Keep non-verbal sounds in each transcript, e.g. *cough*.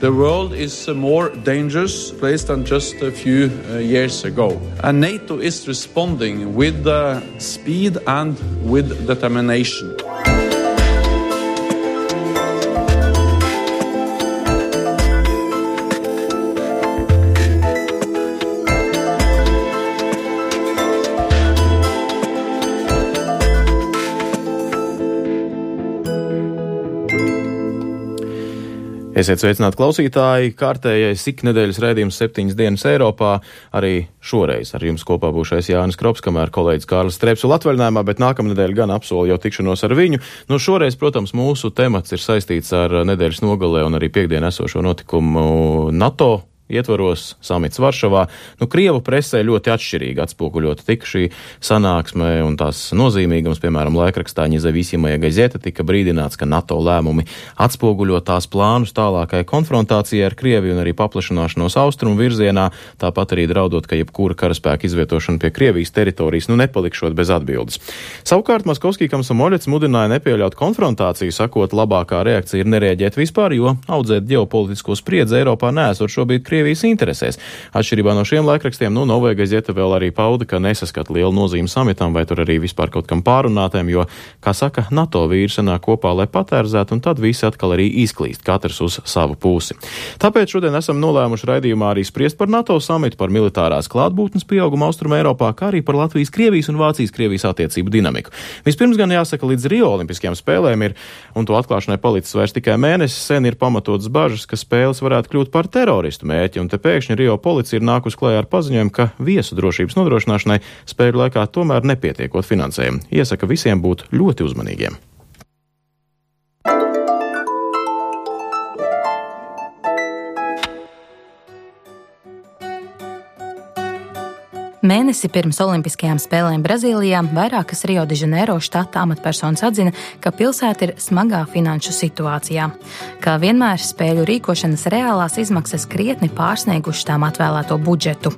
The world is a more dangerous place than just a few uh, years ago. And NATO is responding with uh, speed and with determination. Esiet sveicināti klausītāji. Kārtējais iknedēļas raidījums septiņas dienas Eiropā. Arī šoreiz ar jums kopā būšais Jānis Krops, kamēr kolēģis Kārlis Strēps vēl atvaļinājumā, bet nākamnedēļ gan apsolu jau tikšanos ar viņu. Nu, šoreiz, protams, mūsu temats ir saistīts ar nedēļas nogalē un arī piekdien esošo notikumu NATO ietvaros samits Varšavā. Nu, Krievu presē ļoti atšķirīgi atspoguļota tika šī sanāksme un tās nozīmīgums, piemēram, laikrakstā Ņezavisimajā gazeta tika brīdināts, ka NATO lēmumi atspoguļo tās plānus tālākai konfrontācijai ar Krieviju un arī paplašanāšanos austrumu virzienā, tāpat arī draudot, ka jebkura karaspēka izvietošana pie Krievijas teritorijas nu nepalikšot bez atbildes. Savukārt Maskovskij Kamsamoļets mudināja nepieļaut konfrontāciju, sakot, labākā reakcija ir nereaģēt vispār, jo audzēt ģeopolitisko spriedzi Eiropā nesot šobrīd Krieviju Krievijas interesēs. Atšķirībā no šiem laikrakstiem, nu, Novēja Gazeta vēl arī pauda, ka nesaskat lielu nozīmi samitam vai tur arī vispār kaut kam pārunātēm, jo, kā saka, NATO vīri sanāk kopā, lai patērzētu, un tad visi atkal arī izklīst, katrs uz savu pusi. Tāpēc šodien esam nolēmuši raidījumā arī spriest par NATO samitu, par militārās klātbūtnes pieaugumu Austrum Eiropā, kā arī par Latvijas, Krievijas un Vācijas Krievijas attiecību dinamiku. Vispirms gan jāsaka, līdz Rio Olimpiskajām spēlēm ir, un to atklāšanai palicis vairs tikai mēnesis, sen ir pamatotas bažas, ka spēles varētu kļūt par teroristu mērķi mērķi, un te pēkšņi Rio policija ir nākus klajā ar paziņojumu, ka viesu drošības nodrošināšanai spēļu laikā tomēr nepietiekot finansējumu. Iesaka visiem būt ļoti uzmanīgiem. Mēnesi pirms Olimpiskajām spēlēm Brazīlijā vairākas Rio de Janeiro štata amatpersonas atzina, ka pilsēta ir smagā finanšu situācijā. Kā vienmēr, spēļu rīkošanas reālās izmaksas krietni pārsniegušas tām atvēlēto budžetu.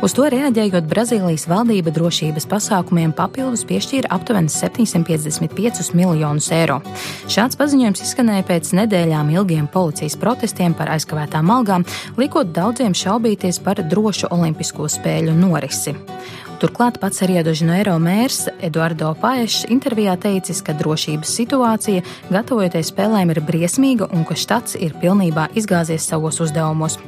Uz to reaģējot, Brazīlijas valdība drošības pasākumiem papildus piešķīra aptuveni 755 miljonus eiro. Šāds paziņojums izskanēja pēc nedēļām ilgiem policijas protestiem par aizkavētām algām, liekot daudziem šaubīties par drošu Olimpisko spēļu norisi pusi. Turklāt pats Rio de Janeiro mērs Eduardo Paešs intervijā teicis, ka drošības situācija, gatavojoties spēlēm, ir briesmīga un ka štats ir pilnībā izgāzies savos uzdevumos.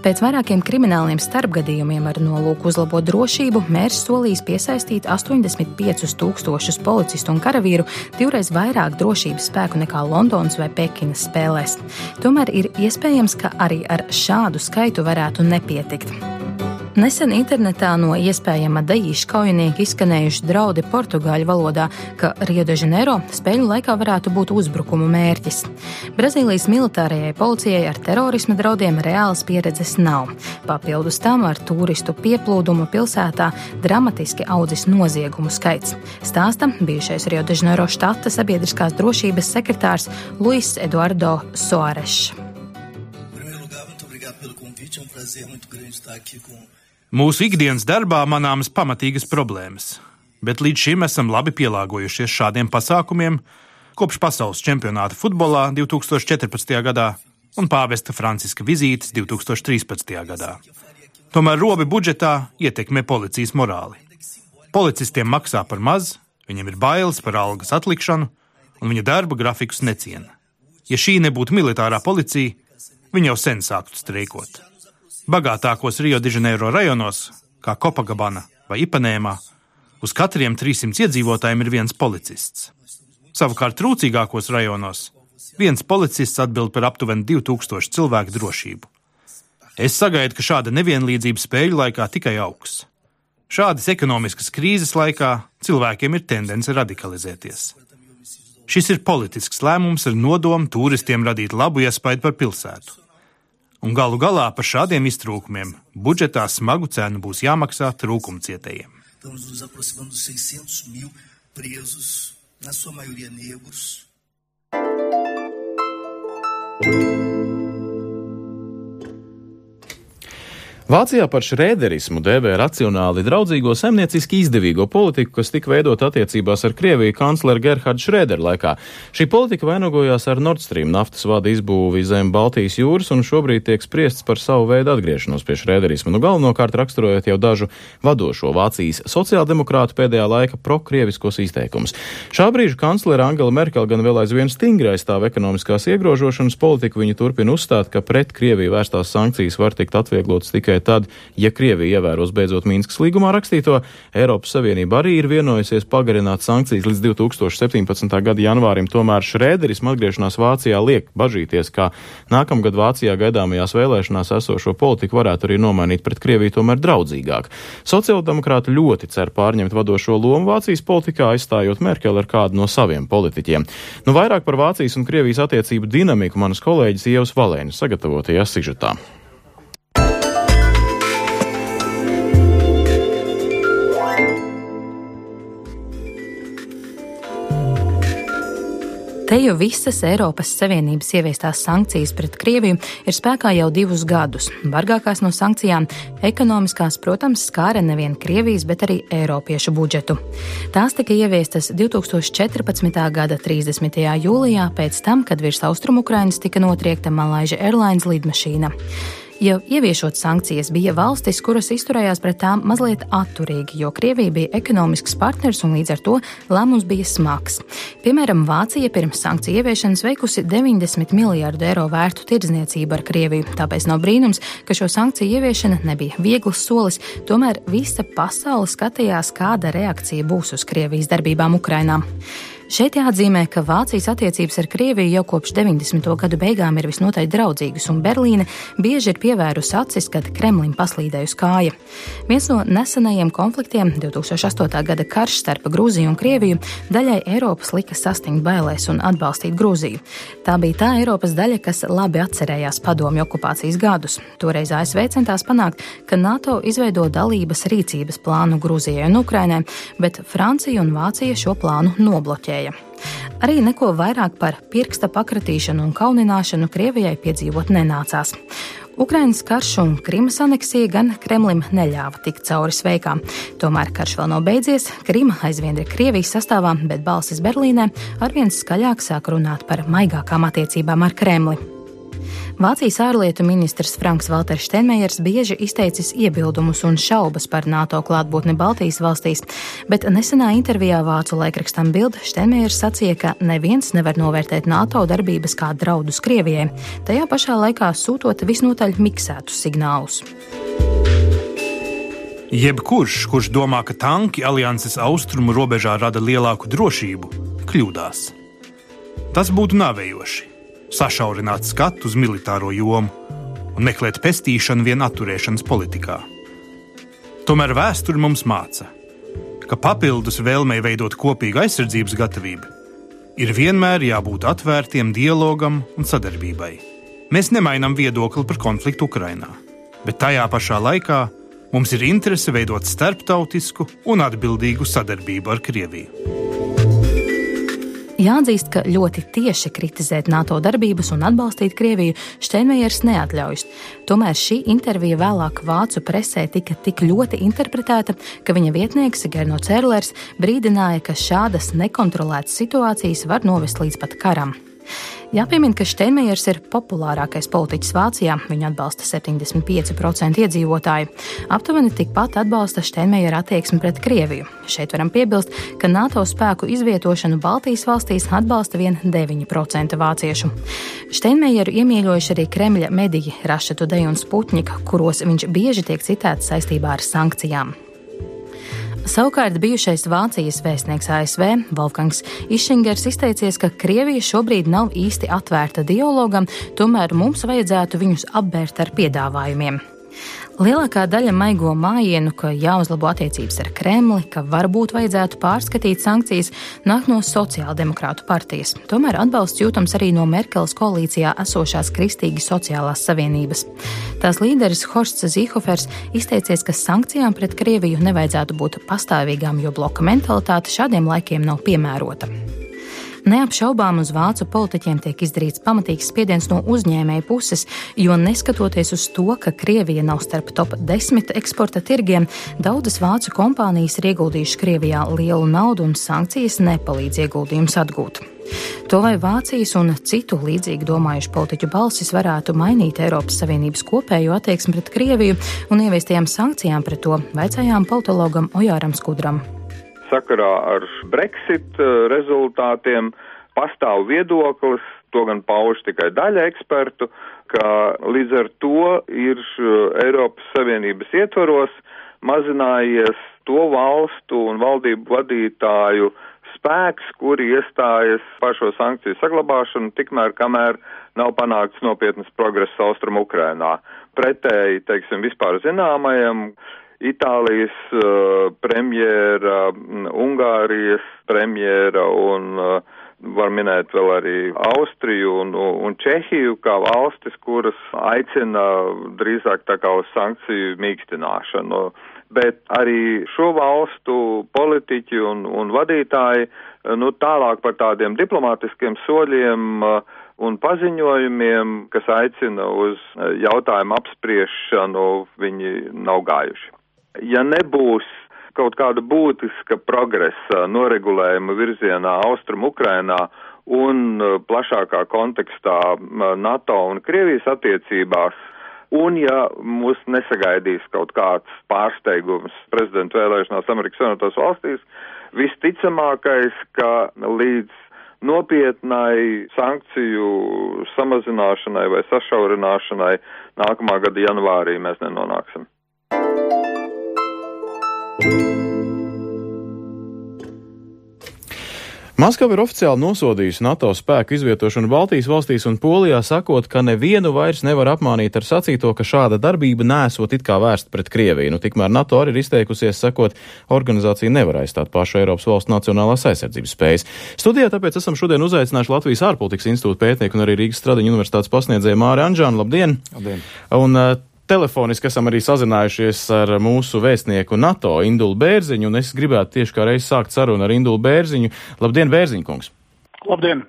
Pēc vairākiem krimināliem starpgadījumiem ar nolūku uzlabot drošību, mērs solīs piesaistīt 85 tūkstošus policistu un karavīru, divreiz vairāk drošības spēku nekā Londonas vai Pekinas spēlēs. Tomēr ir iespējams, ka arī ar šādu skaitu varētu nepietikt. Nesen internetā no iespējama daīša kaujinieka izskanējuši draudi portugāļu valodā, ka Rio de Janeiro spēļu laikā varētu būt uzbrukumu mērķis. Brazīlijas militārajai policijai ar terorisma draudiem reālas pieredzes nav. Papildus tam ar turistu pieplūdumu pilsētā dramatiski audzis noziegumu skaits. Stāsta bijušais Rio de Janeiro štata sabiedriskās drošības sekretārs Luis Eduardo Soares. É um prazer muito grande estar aqui com Mūsu ikdienas darbā manāmas pamatīgas problēmas, bet līdz šim esam labi pielāgojušies šādiem pasākumiem kopš pasaules čempionāta futbolā 2014. gadā un pāvesta Franciska vizītes 2013. gadā. Tomēr robi budžetā ietekmē policijas morāli. Policistiem maksā par maz, viņiem ir bailes par algas atlikšanu, un viņa darba grafikus neciena. Ja šī nebūtu militārā policija, viņi jau sen sāktu streikot. Bagātākos Rio de Janeiro rajonos, kā Kopagabana vai Ipanēmā, uz katriem 300 iedzīvotājiem ir viens policists. Savukārt trūcīgākos rajonos viens policists atbild par aptuveni 2000 cilvēku drošību. Es sagaidu, ka šāda nevienlīdzība spēļu laikā tikai augs. Šādas ekonomiskas krīzes laikā cilvēkiem ir tendence radikalizēties. Šis ir politisks lēmums ar nodomu turistiem radīt labu iespaidu par pilsētu. Un galu galā par šādiem iztrūkumiem budžetā smagu cenu būs jāmaksā trūkumcietējiem. Vācijā par šrēderismu dēvē racionāli draudzīgo saimnieciski izdevīgo politiku, kas tika veidot attiecībās ar Krieviju kancleru Gerhardu Šrēderu laikā. Šī politika vainagojās ar Nord Stream naftas vada izbūvi zem Baltijas jūras un šobrīd tiek spriests par savu veidu atgriešanos pie šrēderisma, nu galvenokārt raksturojot jau dažu vadošo Vācijas sociāldemokrātu pēdējā laika prokrieviskos izteikumus. Šā brīža kanclere Angela Merkel gan vēl aizvien stingri aizstāv ekonomiskās iegrožošanas politiku, viņa turpina uzstāt, ka pret Krieviju vērstās sankcijas var tikt atvieglotas tikai tikai tad, ja Krievija ievēros beidzot Mīnskas līgumā rakstīto, Eiropas Savienība arī ir vienojusies pagarināt sankcijas līdz 2017. gada janvārim. Tomēr Šrēderisma atgriešanās Vācijā liek bažīties, ka nākamgad Vācijā gaidāmajās vēlēšanās esošo politiku varētu arī nomainīt pret Krieviju tomēr draudzīgāk. Sociāldemokrāti ļoti cer pārņemt vadošo lomu Vācijas politikā, aizstājot Merkeli ar kādu no saviem politiķiem. Nu, vairāk par Vācijas un Krievijas attiecību dinamiku manas kolēģis Ievas Valēņas sagatavotajā sižetā. Te jau visas Eiropas Savienības ieviestās sankcijas pret Krieviju ir spēkā jau divus gadus. Bargākās no sankcijām - ekonomiskās, protams, skāra nevien Krievijas, bet arī Eiropiešu budžetu. Tās tika ieviestas 2014. gada 30. jūlijā, pēc tam, kad virs Austrumukrainas tika notriekta Malaiža Airlines lidmašīna. Jau ieviešot sankcijas, bija valstis, kuras izturējās pret tām mazliet atturīgi, jo Krievija bija ekonomisks partners un līdz ar to lēmums bija smags. Piemēram, Vācija pirms sankciju ieviešanas veikusi 90 miljārdu eiro vērtu tirdzniecību ar Krieviju, tāpēc nav brīnums, ka šo sankciju ieviešana nebija viegls solis, tomēr visa pasaule skatījās, kāda reakcija būs uz Krievijas darbībām Ukrainā. Šeit jāatzīmē, ka Vācijas attiecības ar Krieviju jau kopš 90. gadu beigām ir visnotaļ draudzīgas, un Berlīne bieži ir pievērusi acis, kad Kremlim paslīdējusi kāja. Viens no nesenajiem konfliktiem, 2008. gada karš starp Grūziju un Krieviju, daļai Eiropas lika sastingt bailēs un atbalstīt Grūziju. Tā bija tā Eiropas daļa, kas labi atcerējās padomju okupācijas gadus. Toreiz ASV centās panākt, ka NATO izveido dalības rīcības plānu Grūzijai un Ukrainai, bet Francija un Vācija šo plānu nobloķēja bloķēja. Arī neko vairāk par pirksta pakratīšanu un kaunināšanu Krievijai piedzīvot nenācās. Ukrainas karš un Krimas aneksija gan Kremlim neļāva tikt cauri sveikām. Tomēr karš vēl nav beidzies, Krima aizvien ir Krievijas sastāvā, bet balsis Berlīnē arvien skaļāk sāk runāt par maigākām attiecībām ar Kremli. Vācijas ārlietu ministrs Franks Valters Steinmeiers bieži izteicis iebildumus un šaubas par NATO klātbūtni Baltijas valstīs, bet nesenā intervijā vācu laikrakstam Bild Steinmeiers sacīja, ka neviens nevar novērtēt NATO darbības kā draudus Krievijai, tajā pašā laikā sūtot visnotaļ miksētus signālus. Jebkurš, kurš domā, ka tanki alianses austrumu robežā rada lielāku drošību, kļūdās. Tas būtu nāvējoši sašaurināt skatu uz militāro jomu un meklēt pestīšanu vien atturēšanas politikā. Tomēr vēsture mums māca, ka papildus vēlmei veidot kopīgu aizsardzības gatavību, ir vienmēr jābūt atvērtiem dialogam un sadarbībai. Mēs nemainām viedokli par konfliktu Ukrajinā, bet tajā pašā laikā mums ir interese veidot starptautisku un atbildīgu sadarbību ar Krieviju. Jāatzīst, ka ļoti tieši kritizēt NATO darbības un atbalstīt Krieviju Steinmeiers neatļaujas. Tomēr šī intervija vēlāk vācu presē tika tik ļoti interpretēta, ka viņa vietnieks Gerno Cērlers brīdināja, ka šādas nekontrolētas situācijas var novest līdz pat karam. Jāpiemina, ka Steinmeiers ir populārākais politiķis Vācijā. Viņu atbalsta 75% iedzīvotāju. Aptuveni tikpat atbalsta Steinmeiera attieksmi pret Krieviju. Šeit varam piebilst, ka NATO spēku izvietošanu Baltijas valstīs atbalsta vien 9% vāciešu. Steinmeieru iemīļojuši arī Kremļa mediji Raša Tudei un Sputņika, kuros viņš bieži tiek citēts saistībā ar sankcijām. Savukārt bijušais Vācijas vēstnieks ASV Wolfgangs Išingers izteicies, ka Krievija šobrīd nav īsti atvērta dialogam, tomēr mums vajadzētu viņus apbērt ar piedāvājumiem. Lielākā daļa maigo mājienu, ka jāuzlabo attiecības ar Kremli, ka varbūt vajadzētu pārskatīt sankcijas, nāk no sociāldemokrātu partijas. Tomēr atbalsts jūtams arī no Merkeles koalīcijā esošās Kristīgi sociālās savienības. Tās līderis Horsts Zīhofers izteicies, ka sankcijām pret Krieviju nevajadzētu būt pastāvīgām, jo bloka mentalitāte šādiem laikiem nav piemērota. Neapšaubām uz vācu politiķiem tiek izdarīts pamatīgs spiediens no uzņēmēju puses, jo neskatoties uz to, ka Krievija nav starp top 10 eksporta tirgiem, daudzas vācu kompānijas ir ieguldījušas Krievijā lielu naudu un sankcijas nepalīdz ieguldījumus atgūt. To vai Vācijas un citu līdzīgi domājušu politiķu balsis varētu mainīt Eiropas Savienības kopējo attieksmi pret Krieviju un ieviestajām sankcijām pret to, vaicājām politologam Ojāram Skudram sakarā ar Brexit eh, rezultātiem pastāv viedoklis, to gan pauž tikai daļa ekspertu, ka līdz ar to ir eh, Eiropas Savienības ietvaros mazinājies to valstu un valdību vadītāju spēks, kuri iestājas par šo sankciju saglabāšanu, tikmēr kamēr nav panākts nopietnas progress Austrum Ukrainā. Pretēji, teiksim, vispār zināmajam, Itālijas uh, premjera, mm, Ungārijas premjera un uh, var minēt vēl arī Austriju un, un Čehiju kā valstis, kuras aicina drīzāk tā kā uz sankciju mīkstināšanu. Bet arī šo valstu politiķi un, un vadītāji, nu tālāk par tādiem diplomātiskiem soļiem un paziņojumiem, kas aicina uz jautājumu apspriešanu, viņi nav gājuši ja nebūs kaut kāda būtiska progresa noregulējuma virzienā Austrum Ukrainā un uh, plašākā kontekstā NATO un Krievijas attiecībās, un ja mūs nesagaidīs kaut kāds pārsteigums prezidenta vēlēšanās Amerikas Savienotās valstīs, visticamākais, ka līdz nopietnai sankciju samazināšanai vai sašaurināšanai nākamā gada janvārī mēs nenonāksim. Maskava ir oficiāli nosodījusi NATO spēku izvietošanu Baltijas valstīs un Polijā, sakot, ka nevienu vairs nevar apmānīt ar sacīto, ka šāda darbība nesot it kā vērsta pret Krieviju. Nu, tikmēr NATO arī ir izteikusies, sakot, organizācija nevar aizstāt pašu Eiropas valstu nacionālās aizsardzības spējas. Studijā tāpēc esam šodien uzaicinājuši Latvijas ārpolitikas institūta pētnieku un arī Rīgas Stradiņu universitātes pasniedzēju Māri Anžānu. Labdien! Labdien! Un, uh, Telefoniski esam arī sazinājušies ar mūsu vēstnieku NATO Indulu Bērziņu, un es gribētu tieši kā reiz sākt sarunu ar Indulu Bērziņu. Labdien, Bērziņkungs! Labdien!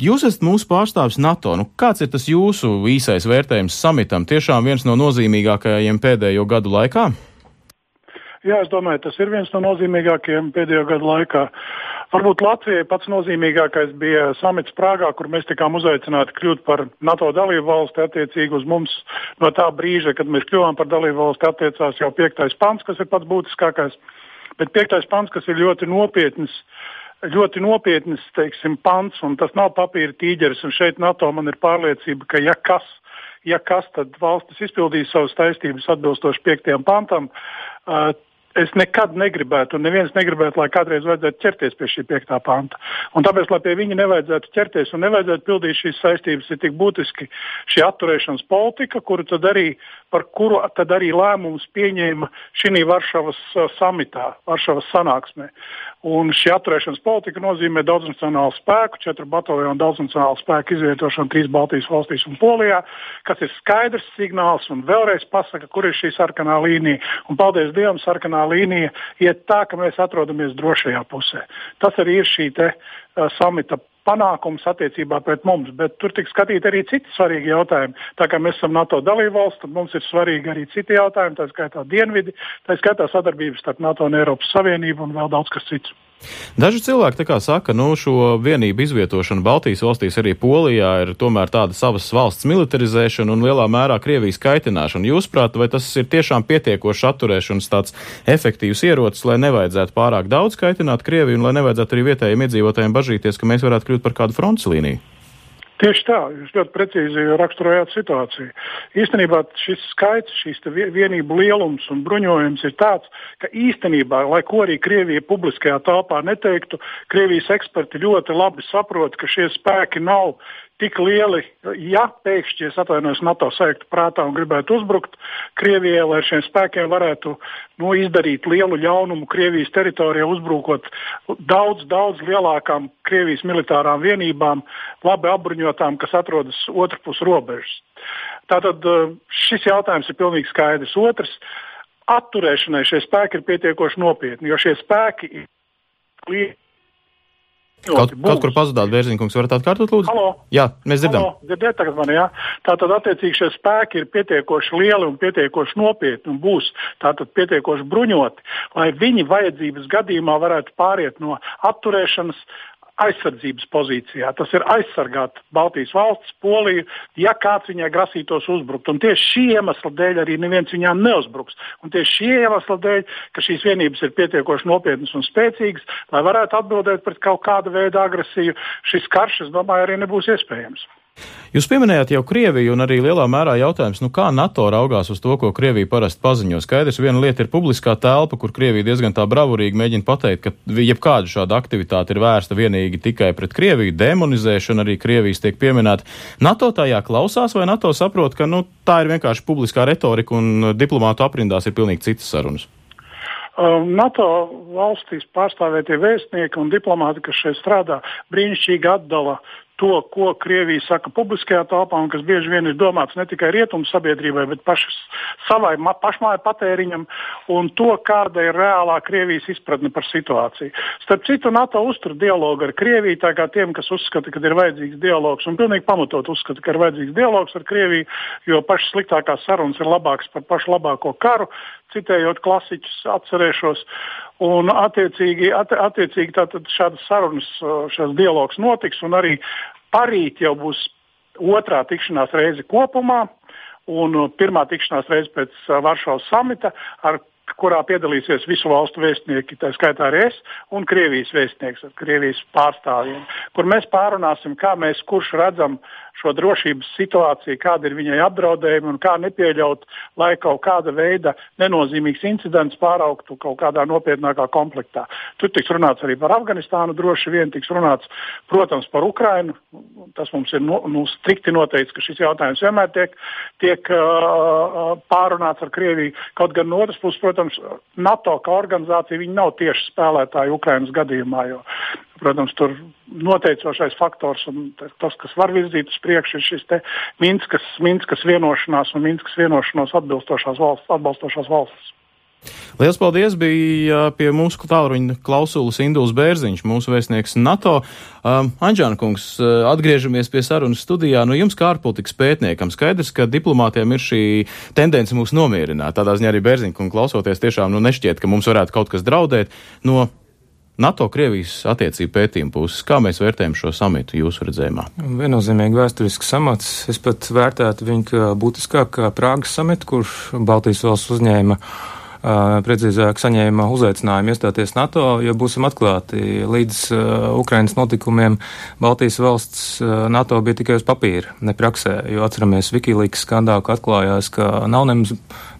Jūs esat mūsu pārstāvis NATO. Nu, kāds ir tas jūsu īsais vērtējums samitam? Tiešām viens no nozīmīgākajiem pēdējo gadu laikā? Jā, es domāju, tas ir viens no nozīmīgākajiem pēdējo gadu laikā. Varbūt Latvijai pats nozīmīgākais bija samits Prāgā, kur mēs tikām uzaicināti kļūt par NATO dalību valsti. Attiecīgi uz mums no tā brīža, kad mēs kļuvām par dalību valsti, attiecās jau piektais pants, kas ir pats būtiskākais. Bet piektais pants, kas ir ļoti nopietns, ļoti nopietns teiksim, pants, un tas nav papīra tīģeris. Šeit NATO man ir pārliecība, ka ja kas, ja kas tad valstis izpildīs savas saistības atbilstoši piektajam pantam. Es nekad negribētu, un neviens negribētu, lai kādreiz vajadzētu ķerties pie šī piektā panta. Un tāpēc, lai pie viņa nevajadzētu ķerties un nevajadzētu pildīt šīs saistības, ir tik būtiski šī atturēšanas politika, kuru tad arī, par kuru tad arī lēmums pieņēma šī Varšavas uh, samitā, Varšavas sanāksmē. Un šī atturēšanas politika nozīmē daudznacionālu spēku, četru bataljonu daudznacionālu spēku izvietošanu trīs Baltijas valstīs un Polijā, kas ir skaidrs signāls un vēlreiz pasaka, kur ir šī sarkanā līnija. Un paldies Dievam, sarkanā līnija iet tā, ka mēs atrodamies drošajā pusē. Tas arī ir šī te, uh, samita panākums attiecībā pret mums, bet tur tiks skatīti arī citi svarīgi jautājumi. Tā kā mēs esam NATO dalībvalsts, tad mums ir svarīgi arī citi jautājumi, tā skaitā dienvidi, tā skaitā sadarbības starp NATO un Eiropas Savienību un vēl daudz kas cits. Daži cilvēki saka, nu šo vienību izvietošana Baltijas valstīs arī Polijā ir tomēr tāda savas valsts militarizēšana un lielā mērā Krievijas kaitināšana. Jūsuprāt, vai tas ir tiešām pietiekoši atturēšanas tāds efektīvs ierocis, lai nevajadzētu pārāk daudz kaitināt Krieviju un lai nevajadzētu arī vietējiem iedzīvotājiem bažīties, ka mēs varētu kļūt par kādu fronts līniju? Tieši tā, jūs ļoti precīzi raksturojāt situāciju. Īstenībā šis skaits, šīs vienību lielums un bruņojums ir tāds, ka īstenībā, lai ko arī Krievija publiskajā telpā neteiktu, Krievijas eksperti ļoti labi saprot, ka šie spēki nav tik lieli, ja pēkšņi, es atvainojos, NATO saiktu prātā un gribētu uzbrukt Krievijai, lai šiem spēkiem varētu nu, izdarīt lielu ļaunumu Krievijas teritorijā, uzbrukot daudz, daudz lielākām Krievijas militārām vienībām, labi apbruņotām, kas atrodas otrpus robežas. Tātad eh, šis jautājums ir pilnīgi skaidrs. Otrs, atturēšanai šie spēki ir pietiekoši nopietni, jo šie spēki ir Kaut, kaut kur pazudāt, Bērziņkungs, varat atkārtot, lūdzu? Halo. Jā, mēs dzirdam. Halo, dzirdiet tagad mani, jā. Tātad, attiecīgi, šie spēki ir pietiekoši lieli un pietiekoši nopietni un būs tātad pietiekoši bruņoti, lai viņi vajadzības gadījumā varētu pāriet no apturēšanas aizsardzības pozīcijā. Tas ir aizsargāt Baltijas valsts, Poliju, ja kāds viņai grasītos uzbrukt. Un tieši šī iemesla dēļ arī neviens viņām neuzbruks. Un tieši šī iemesla dēļ, ka šīs vienības ir pietiekoši nopietnas un spēcīgas, lai varētu atbildēt pret kaut kādu veidu agresiju, šis karš, es domāju, arī nebūs iespējams. Jūs pieminējāt jau Krieviju un arī lielā mērā jautājums, nu kā NATO raugās uz to, ko Krievija parasti paziņo. Skaidrs, viena lieta ir publiskā telpa, kur Krievija diezgan tā bravurīgi mēģina pateikt, ka jebkāda šāda aktivitāte ir vērsta vienīgi tikai pret Krieviju, demonizēšana arī Krievijas tiek pieminēta. NATO tajā klausās vai NATO saprot, ka nu, tā ir vienkārši publiskā retorika un diplomātu aprindās ir pilnīgi citas sarunas? NATO valstīs pārstāvētie vēstnieki un diplomāti, kas šeit strādā, brīnišķīgi atdala to, ko Krievija saka publiskajā telpā, un kas bieži vien ir domāts ne tikai rietumu sabiedrībai, bet pašas, savai pašmāju patēriņam, un to, kāda ir reālā Krievijas izpratne par situāciju. Starp citu, NATO uztur dialogu ar Krieviju, tā kā tiem, kas uzskata, ka ir vajadzīgs dialogs, un pilnīgi pamatot uzskata, ka ir vajadzīgs dialogs ar Krieviju, jo pašas sliktākās sarunas ir labākas par pašu labāko karu, citējot klasiķus, atcerēšos. Un attiecīgi, att, attiecīgi šādas sarunas, šāds dialogs notiks, un arī parīt jau būs otrā tikšanās reize kopumā, un pirmā tikšanās reize pēc Varšavas samita, ar kurā piedalīsies visu valstu vēstnieki, tā skaitā arī es, un Krievijas vēstnieks ar Krievijas pārstāvjiem, kur mēs pārunāsim, kā mēs kurš redzam šo drošības situāciju, kāda ir viņai apdraudējumi un kā nepieļaut, lai kaut kāda veida nenozīmīgs incidents pāraugtu kaut kādā nopietnākā komplektā. Tur tiks runāts arī par Afganistānu, droši vien tiks runāts, protams, par Ukrainu. Tas mums ir no, nu, strikti noteikts, ka šis jautājums vienmēr tiek, tiek uh, pārunāts ar Krieviju. Kaut gan no otras puses, protams, NATO kā organizācija nav tieši spēlētāji Ukrainas gadījumā, jo Protams, tur noteicošais faktors un tas, kas var virzīt uz priekšu, ir šis Minskas, Minskas vienošanās un Minskas vienošanos atbilstošās valsts, atbalstošās valstis. Lielas paldies! Bija pie mūsu tālruņa klausulas Induls Bērziņš, mūsu vēstnieks NATO. Um, Anģāna kungs, atgriežamies pie sarunas studijā. Nu, jums kā ārpolitikas pētniekam skaidrs, ka diplomātiem ir šī tendence mūs nomierināt. Tādā ziņā arī Bērziņa kungs klausoties tiešām nu, nešķiet, ka mums varētu kaut kas draudēt. No NATO-Krievijas attiecību pētījuma puses, kā mēs vērtējam šo samitu jūsu redzējumā? Viennozīmīgi vēsturisks samats. Es pat vērtētu viņu kā būtiskāk kā Prāgas samitu, kurš Baltijas valsts uzņēma precīzāk saņēma uzaicinājumu iestāties NATO, jo būsim atklāti, līdz Ukrainas notikumiem Baltijas valsts NATO bija tikai uz papīra, ne praksē, jo atceramies Wikileaks skandālu, ka atklājās, ka nav nemaz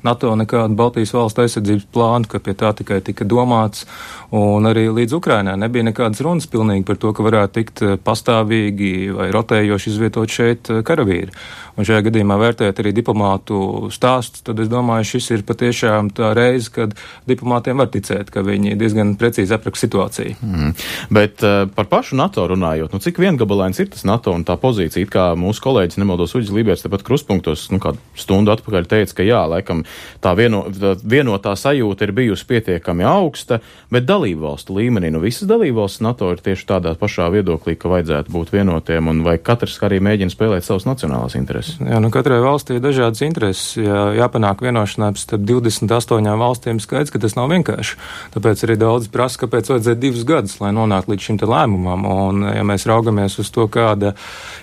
NATO nekādu Baltijas valstu aizsardzības plānu, ka pie tā tikai tika domāts, un arī līdz Ukrainai nebija nekādas runas pilnīgi par to, ka varētu tikt eh, pastāvīgi vai rotējoši izvietot šeit eh, karavīri. Un šajā gadījumā vērtēt arī diplomātu stāstus, tad es domāju, šis ir patiešām tā reize, kad diplomātiem var ticēt, ka viņi diezgan precīzi apraksta situāciju. Mm. Bet uh, par pašu NATO runājot, nu cik viengabalains ir tas NATO un tā pozīcija, kā mūsu kolēģis Nemaldos Uģis Lībērs tepat kruspunktos, nu kādu stundu atpakaļ teica, ka jā, laikam tā, vieno, tā vienotā sajūta ir bijusi pietiekami augsta, bet dalību valstu līmenī, nu visas dalību valsts NATO ir tieši tādā pašā viedoklī, ka vajadzētu būt vienotiem, un vai katrs arī mēģina spēlēt savas nacionālās intereses? Jā, nu katrai valstī ir dažādas intereses. Jā, jāpanāk vienošanās starp 28 valstīm skaidrs, ka tas nav vienkārši. Tāpēc arī daudz prasa, kāpēc vajadzēja divus gadus, lai nonāktu līdz šim lēmumam. Un, ja mēs raugamies uz to, kāda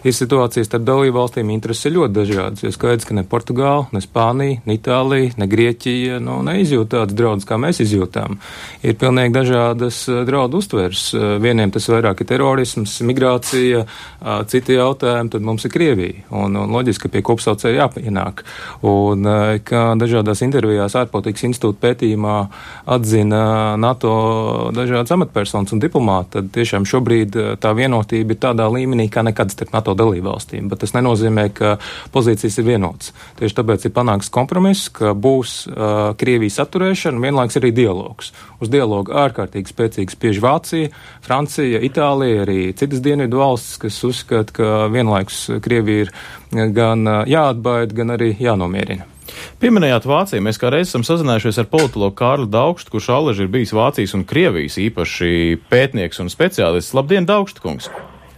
ir situācija starp dalību valstīm, intereses ir ļoti dažādas. Jo skaidrs, ka ne Portugāla, ne Spānija, ne Itālija Itālija, ne Grieķija nu, neizjūt tādas draudus, kā mēs izjūtām. Ir pilnīgi dažādas eh, draudu uztveres. Eh, vieniem tas vairāk ir terorisms, migrācija, eh, citi jautājumi, tad mums ir Krievija. Un, un loģiski, ka pie kopsaucēja jāpienāk. Un kā dažādās intervijās ārpolitikas institūta pētījumā atzina NATO dažādas amatpersonas un diplomāti, tad tiešām šobrīd tā vienotība ir tādā līmenī kā nekad starp NATO dalībvalstīm. Bet tas nenozīmē, ka pozīcijas ir vienotas. Tieši tāpēc ir panāks kompromiss, ka būs uh, Krievijas atturēšana, vienlaiks arī dialogs. Uz dialogu ārkārtīgi spēcīgi spiež Vācija, Francija, Itālija, arī citas dienvidu valstis, kas uzskata, ka vienlaiks Krievija ir gan jāatbaida, gan arī jānomierina. Pieminējāt Vāciju. Mēs kā reiz esam sazinājušies ar politologu Kārlu Daugstu, kurš allaži ir bijis Vācijas un Krievijas īpaši pētnieks un speciālists. Labdien, Daugstu kungs!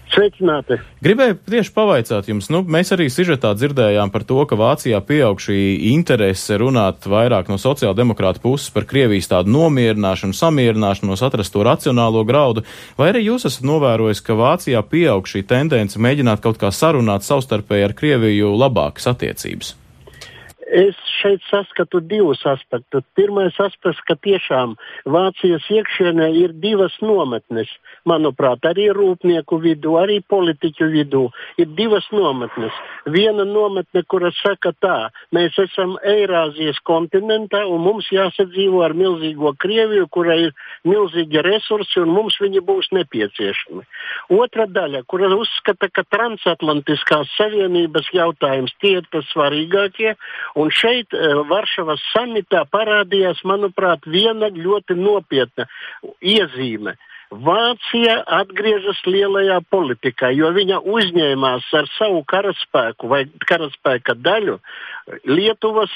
Sveicināti! Gribēju tieši pavaicāt jums, nu, mēs arī sižetā dzirdējām par to, ka Vācijā pieaug šī interese runāt vairāk no sociāldemokrāta puses par Krievijas tādu nomierināšanu, samierināšanos, atrast to racionālo graudu. Vai arī jūs esat novērojis, ka Vācijā pieaug šī tendence mēģināt kaut kā sarunāt savstarpēji ar Krieviju labākas attiecības? Es šeit saskatu divus aspektus. Pirmais aspekts, ka tiešām Vācijas iekšienē ir divas nometnes. Manuprāt, arī rūpnieku vidū, arī politiķu vidū ir divas nometnes. Viena nometne, kura saka tā, mēs esam Eirāzijas kontinentā un mums jāsadzīvo ar milzīgo Krieviju, kurai ir milzīgi resursi un mums viņi būs nepieciešami. Otra daļa, kura uzskata, ka transatlantiskās savienības jautājums tie ir tas svarīgākie Un šeit eh, Varšavas samitā parādījās, manuprāt, viena ļoti nopietna iezīme. Vācija atgriežas lielajā politikā, jo viņa uzņēmās ar savu karaspēku vai karaspēka daļu Lietuvas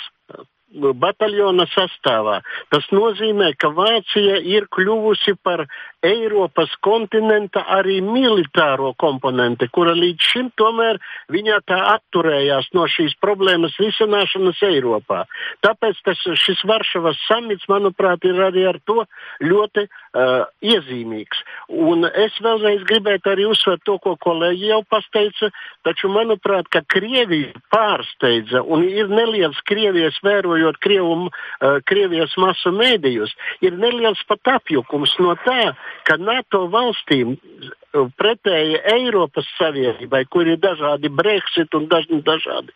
bataljona sastāvā. Tas nozīmē, ka Vācija ir kļuvusi par Eiropas kontinenta arī militāro komponenti, kura līdz šim tomēr viņa tā atturējās no šīs problēmas risināšanas Eiropā. Tāpēc tas, šis Varšavas samits, manuprāt, ir arī ar to ļoti uh, iezīmīgs. Un es vēlreiz gribētu arī uzsvērt to, ko kolēģi jau pasteica, taču manuprāt, ka Krievija pārsteidza un ir neliels Krievijas vērojot Krievu, uh, Krievijas masu mēdījus, ir neliels pat apjukums no tā, ka NATO valstīm pretēji Eiropas Savienībai, kur ir dažādi Brexit un dažni dažādi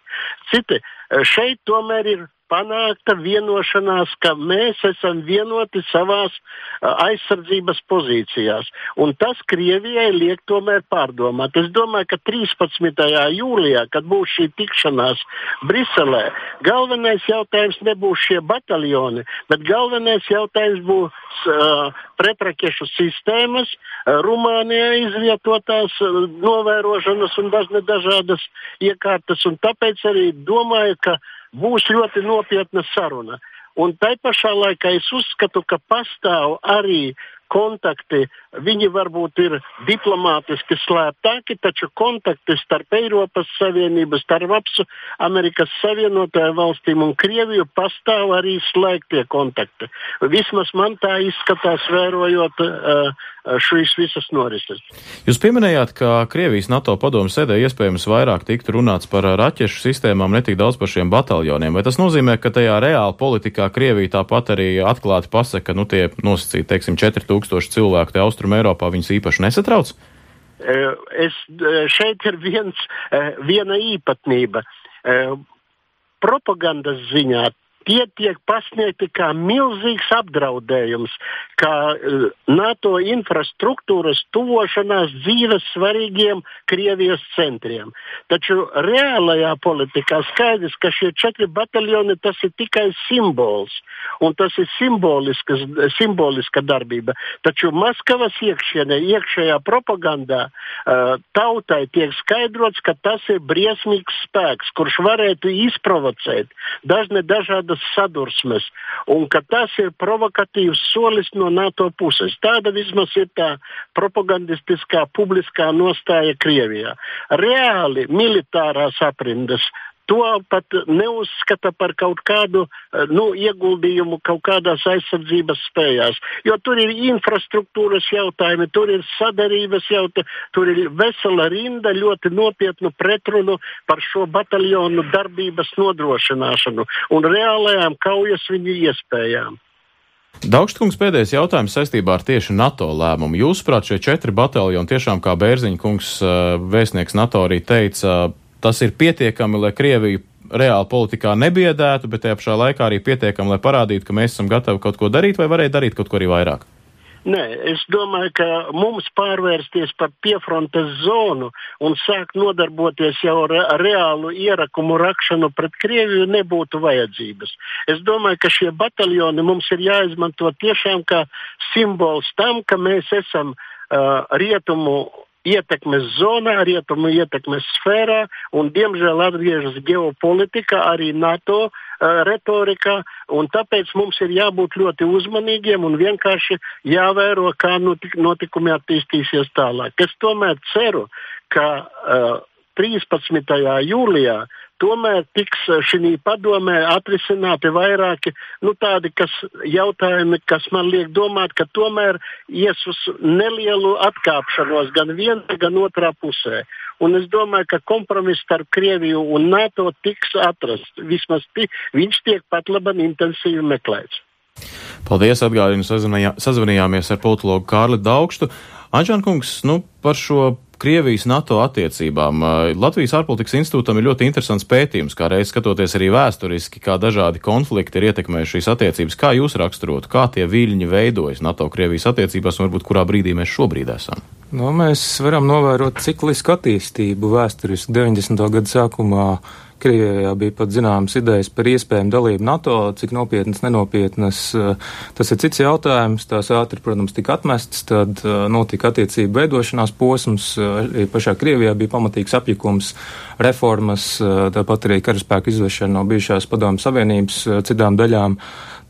citi, šeit tomēr ir panākta vienošanās, ka mēs esam vienoti savās aizsardzības pozīcijās. Un tas Krievijai liek tomēr pārdomāt. Es domāju, ka 13. jūlijā, kad būs šī tikšanās Briselē, galvenais jautājums nebūs šie bataljoni, bet galvenais jautājums būs uh, pretrakešu sistēmas, uh, Rumānijā izvietotās uh, novērošanas un dažādas iekārtas. Un tāpēc arī domāju, ka būs ļoti nopietna saruna. Un tai pašā laikā es uzskatu, ka pastāv arī kontakti, viņi varbūt ir diplomātiski slēptāki, taču kontakti starp Eiropas Savienību, starp Amerikas Savienotajām valstīm un Krieviju pastāv arī slēgtie kontakti. Vismaz man tā izskatās, vērojot uh, šīs visas norises. Jūs pieminējāt, ka Krievijas NATO padomu sēdē iespējams vairāk tiktu runāts par raķešu sistēmām, ne tik daudz par šiem bataljoniem. Vai tas nozīmē, ka tajā reāli politikā Krievija tāpat arī atklāti pasaka, nu tie nosacīti, teiksim, 4000 cilvēku te Austrum Eiropā viņus īpaši nesatrauc? Es, šeit ir viens, viena īpatnība. Propagandas ziņā tie tiek pasniegti kā milzīgs apdraudējums, kā uh, NATO infrastruktūras tuvošanās dzīves svarīgiem Krievijas centriem. Taču reālajā politikā skaidrs, ka šie četri bataljoni tas ir tikai simbols, un tas ir simboliska darbība. Taču Maskavas iekšienē, iekšējā propagandā uh, tautai tiek skaidrots, ka tas ir briesmīgs spēks, kurš varētu izprovocēt dažne dažādas sadursmes, un ka tas ir provokatīvs solis no NATO puses. Tāda vismaz ir tā propagandistiskā publiskā nostāja Krievijā. Reāli militārās aprindas to pat neuzskata par kaut kādu eh, nu, ieguldījumu kaut kādās aizsardzības spējās. Jo tur ir infrastruktūras jautājumi, tur ir sadarības jautājumi, tur ir vesela rinda ļoti nopietnu pretrunu par šo bataljonu darbības nodrošināšanu un reālajām kaujas viņu iespējām. Daugstkungs pēdējais jautājums saistībā ar tieši NATO lēmumu. Jūsuprāt, šie četri bataljoni tiešām, kā Bērziņa kungs vēstnieks NATO arī teica, tas ir pietiekami, lai Krieviju reāli politikā nebiedētu, bet tajā pašā laikā arī pietiekami, lai parādītu, ka mēs esam gatavi kaut ko darīt, vai varēja darīt kaut ko arī vairāk? Nē, es domāju, ka mums pārvērsties par piefrontes zonu un sākt nodarboties jau ar reālu ierakumu rakšanu pret Krieviju nebūtu vajadzības. Es domāju, ka šie bataljoni mums ir jāizmanto tiešām kā simbols tam, ka mēs esam uh, rietumu ietekmes zonā, rietumu ietekmes sfērā, un diemžēl atgriežas ģeopolitika, arī NATO uh, retorika, tāpēc mums ir jābūt ļoti uzmanīgiem un vienkārši jāvēro, kā notik notikumi attīstīsies tālāk. Es tomēr ceru, ka uh, 13. jūlijā tomēr tiks eh, šī padomē atrisināti vairāki nu, tādi kas, jautājumi, kas man liek domāt, ka tomēr ies uz nelielu atkāpšanos gan vienā, gan otrā pusē. Un es domāju, ka kompromiss starp Krieviju un NATO tiks atrasts. Vismaz viņš tiek pat labam intensīvi meklēts. Paldies, atgādinu, sazvanījāmies ar politologu Kārli Daugstu. Anžankungs, nu, par šo Krievijas NATO attiecībām. Latvijas ārpolitikas institūtam ir ļoti interesants pētījums, kā reiz skatoties arī vēsturiski, kā dažādi konflikti ir ietekmējuši šīs attiecības. Kā jūs raksturotu, kā tie viļņi veidojas NATO-Krievijas attiecībās un varbūt kurā brīdī mēs šobrīd esam? Nu, mēs varam novērot ciklisku attīstību vēsturiski 90. gadu sākumā Krievijā bija pat zināmas idejas par iespējamu dalību NATO, cik nopietnas, nenopietnas. Eh, tas ir cits jautājums. Tās ātri, protams, tika atmestas, tad eh, notika attiecību veidošanās posms. Eh, pašā Krievijā bija pamatīgs apjukums, reformas, tāpat arī karaspēku izvešana no bijušās padomju savienības citām daļām.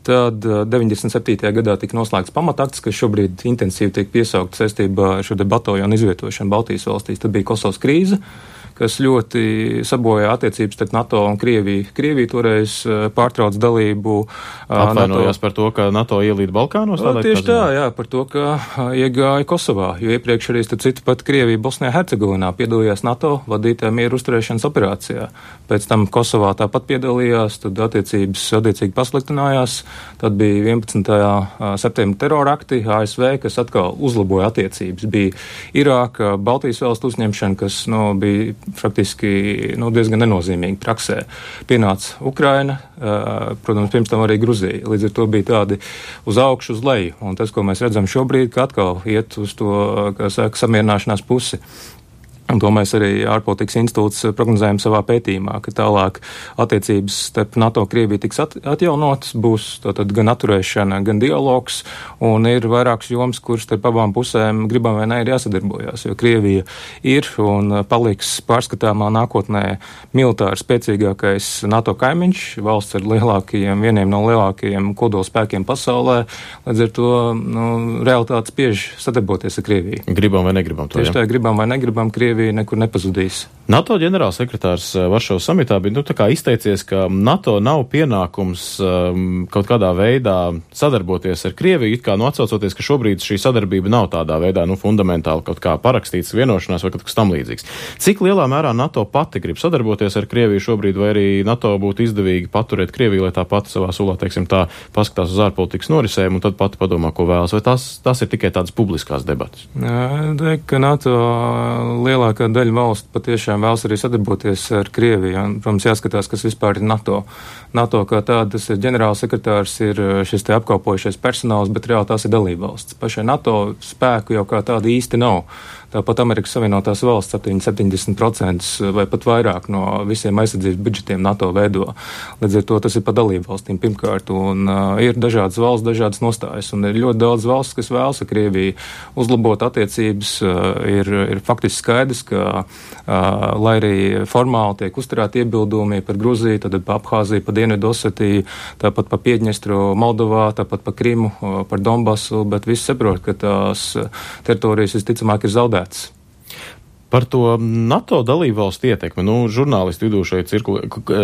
Tad 97. gadā tika noslēgts pamatakts, kas šobrīd intensīvi tiek piesaukt saistībā ar šo bataljonu izvietošanu Baltijas valstīs. Tad bija Kosovas krīze. Uh, kas ļoti sabojā attiecības starp NATO un Krieviju. Krievija toreiz eh, pārtrauc dalību. Eh, Atvainojās NATO. par to, ka NATO ielīd Balkānos? Tā, tieši tā, jā, par to, ka eh, iegāja Kosovā, jo iepriekš arī, starp citu, pat Krievija Bosnijā Hercegovinā piedalījās NATO vadītā mieru uzturēšanas operācijā. Pēc tam Kosovā tāpat piedalījās, tad attiecības attiecīgi pasliktinājās. Tad bija 11. septembra terorakti ASV, kas atkal uzlaboja attiecības. Bija Irāka, Baltijas valstu uzņemšana, kas nu, bija faktiski nu, diezgan nenozīmīgi praksē. Pienāca Ukraina, protams, pirms tam arī Gruzija. Līdz ar to bija tādi uz augšu, uz leju. Un tas, ko mēs redzam šobrīd, ka atkal iet uz to, saka, samierināšanās pusi. Un to mēs arī ārpolitikas institūts prognozējam savā pētījumā, ka tālāk attiecības starp NATO un Krieviju tiks at atjaunotas, būs tātad gan atturēšana, gan dialogs, un ir vairākas jomas, kuras starp abām pusēm gribam vai ne ir jāsadarbojas, jo Krievija ir un paliks pārskatāmā nākotnē militāri spēcīgākais NATO kaimiņš, valsts ar lielākajiem, vieniem no lielākajiem kodolspēkiem pasaulē, līdz ar to nu, realitāte spiež sadarboties ar Krieviju. Gribam vai negribam to? Tieši tā, gribam vai negribam, Krievija Krievija nekur nepazudīs. NATO ģenerālsekretārs eh, Varšavas samitā bija nu, izteicies, ka NATO nav pienākums um, kaut kādā veidā sadarboties ar Krieviju, it kā nu, atsaucoties, ka šobrīd šī sadarbība nav tādā veidā nu, fundamentāli kaut kā parakstīts vienošanās vai kaut kas tam līdzīgs. Cik lielā mērā NATO pati grib sadarboties ar Krieviju šobrīd, vai arī NATO būtu izdevīgi paturēt Krieviju, lai tā pati savā sulā, teiksim, tā paskatās uz ārpolitikas norisēm un tad pati padomā, ko vēlas, vai tas, tas ir tikai tādas publiskās debatas? Teik, ka NATO lielākā daļa valstu patiešām tiešām vēlas arī sadarboties ar Krieviju. Un, protams, jāskatās, kas vispār ir NATO. NATO kā tāda, tas ir ģenerālsekretārs, ir uh, šis te apkalpojušais personāls, bet reāli tās ir dalībvalsts. Pašai NATO spēku jau kā tāda īsti nav. Tāpat Amerikas Savienotās valsts 70% vai pat vairāk no visiem aizsardzības budžetiem NATO veido. Līdz ar to tas ir pa dalību valstīm pirmkārt. Un, uh, ir dažādas valsts, dažādas nostājas. Un ir ļoti daudz valsts, kas vēlas ar Krieviju uzlabot attiecības. Uh, ir, ir faktiski skaidrs, ka, uh, lai arī formāli tiek uzturēti iebildumi par Gruziju, tad pa Abhāziju, pa Dienvidu Osetiju, tāpat pa Piedņestru, Moldovā, tāpat pa Krimu, uh, par Donbasu, bet visi saprot, ka tās teritorijas visticamāk ir zaudētas zaudēts. Par to NATO dalību valstu ietekmi, nu, žurnālisti vidū šeit cirkulē,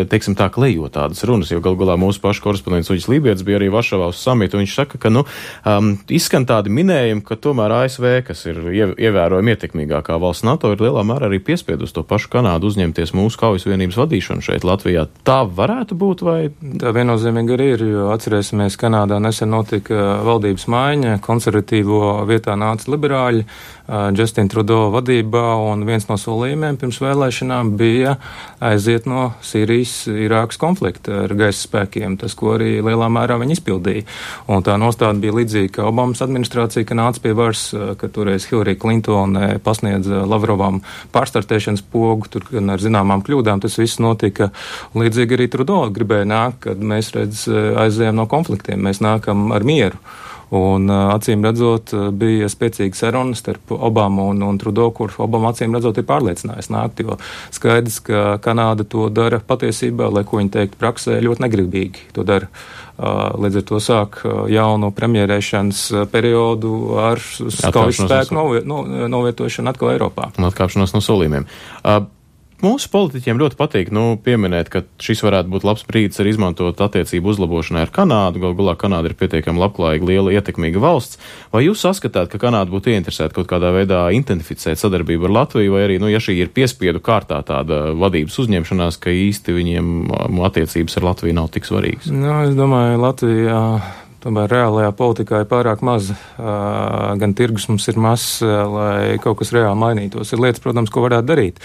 teiksim tā, klejo tādas runas, jo gal galā mūsu pašu korespondents Uģis Lībietis bija arī Varšavā uz samitu, viņš saka, ka, nu, um, izskan tādi minējumi, ka tomēr ASV, kas ir ievērojami ietekmīgākā valsts NATO, ir lielā mērā arī piespiedus to pašu Kanādu uzņemties mūsu kaujas vienības vadīšanu šeit Latvijā. Tā varētu būt vai? Tā viennozīmīgi arī ir, jo atcerēsimies, Kanādā nesen notika valdības maiņa, konservatīvo vietā nāca liberāļi, uh, Justin Trudeau vadībā, un viens no solījumiem pirms vēlēšanām bija aiziet no Sīrijas, Irākas konflikta ar gaisa spēkiem, tas, ko arī lielā mērā viņi izpildīja. Un tā nostāda bija līdzīga, Obamas administrācija, ka nāca pie varas, ka toreiz Hillary Clinton pasniedza Lavrovam pārstartēšanas pogu, tur gan ar zināmām kļūdām tas viss notika. Līdzīgi arī Trudeau gribēja nākt, kad mēs redz aizējām no konfliktiem, mēs nākam ar mieru. Un acīm redzot, bija spēcīga saruna starp Obamu un, un Trudeau, kur Obama acīm redzot ir pārliecinājis nākt, jo skaidrs, ka Kanāda to dara patiesībā, lai ko viņi teikt praksē, ļoti negribīgi to dara. Līdz ar to sāk jaunu premjerēšanas periodu ar skaujas spēku novietošanu atkal Eiropā. Un atkāpšanos no solījumiem. Uh, Mūsu politiķiem ļoti patīk nu, pieminēt, ka šis varētu būt labs brīdis arī izmantot attiecību uzlabošanai ar Kanādu. Galu galā Kanāda ir pietiekami labklājīga, liela, ietekmīga valsts. Vai jūs saskatāt, ka Kanāda būtu ieinteresēta kaut kādā veidā intensificēt sadarbību ar Latviju, vai arī, nu, ja šī ir piespiedu kārtā tāda vadības uzņemšanās, ka īsti viņiem attiecības ar Latviju nav tik svarīgas? Nu, es domāju, Latvija Tomēr reālajā politikā ir pārāk maz, gan tirgus mums ir mazs, lai kaut kas reāli mainītos. Ir lietas, protams, ko varētu darīt.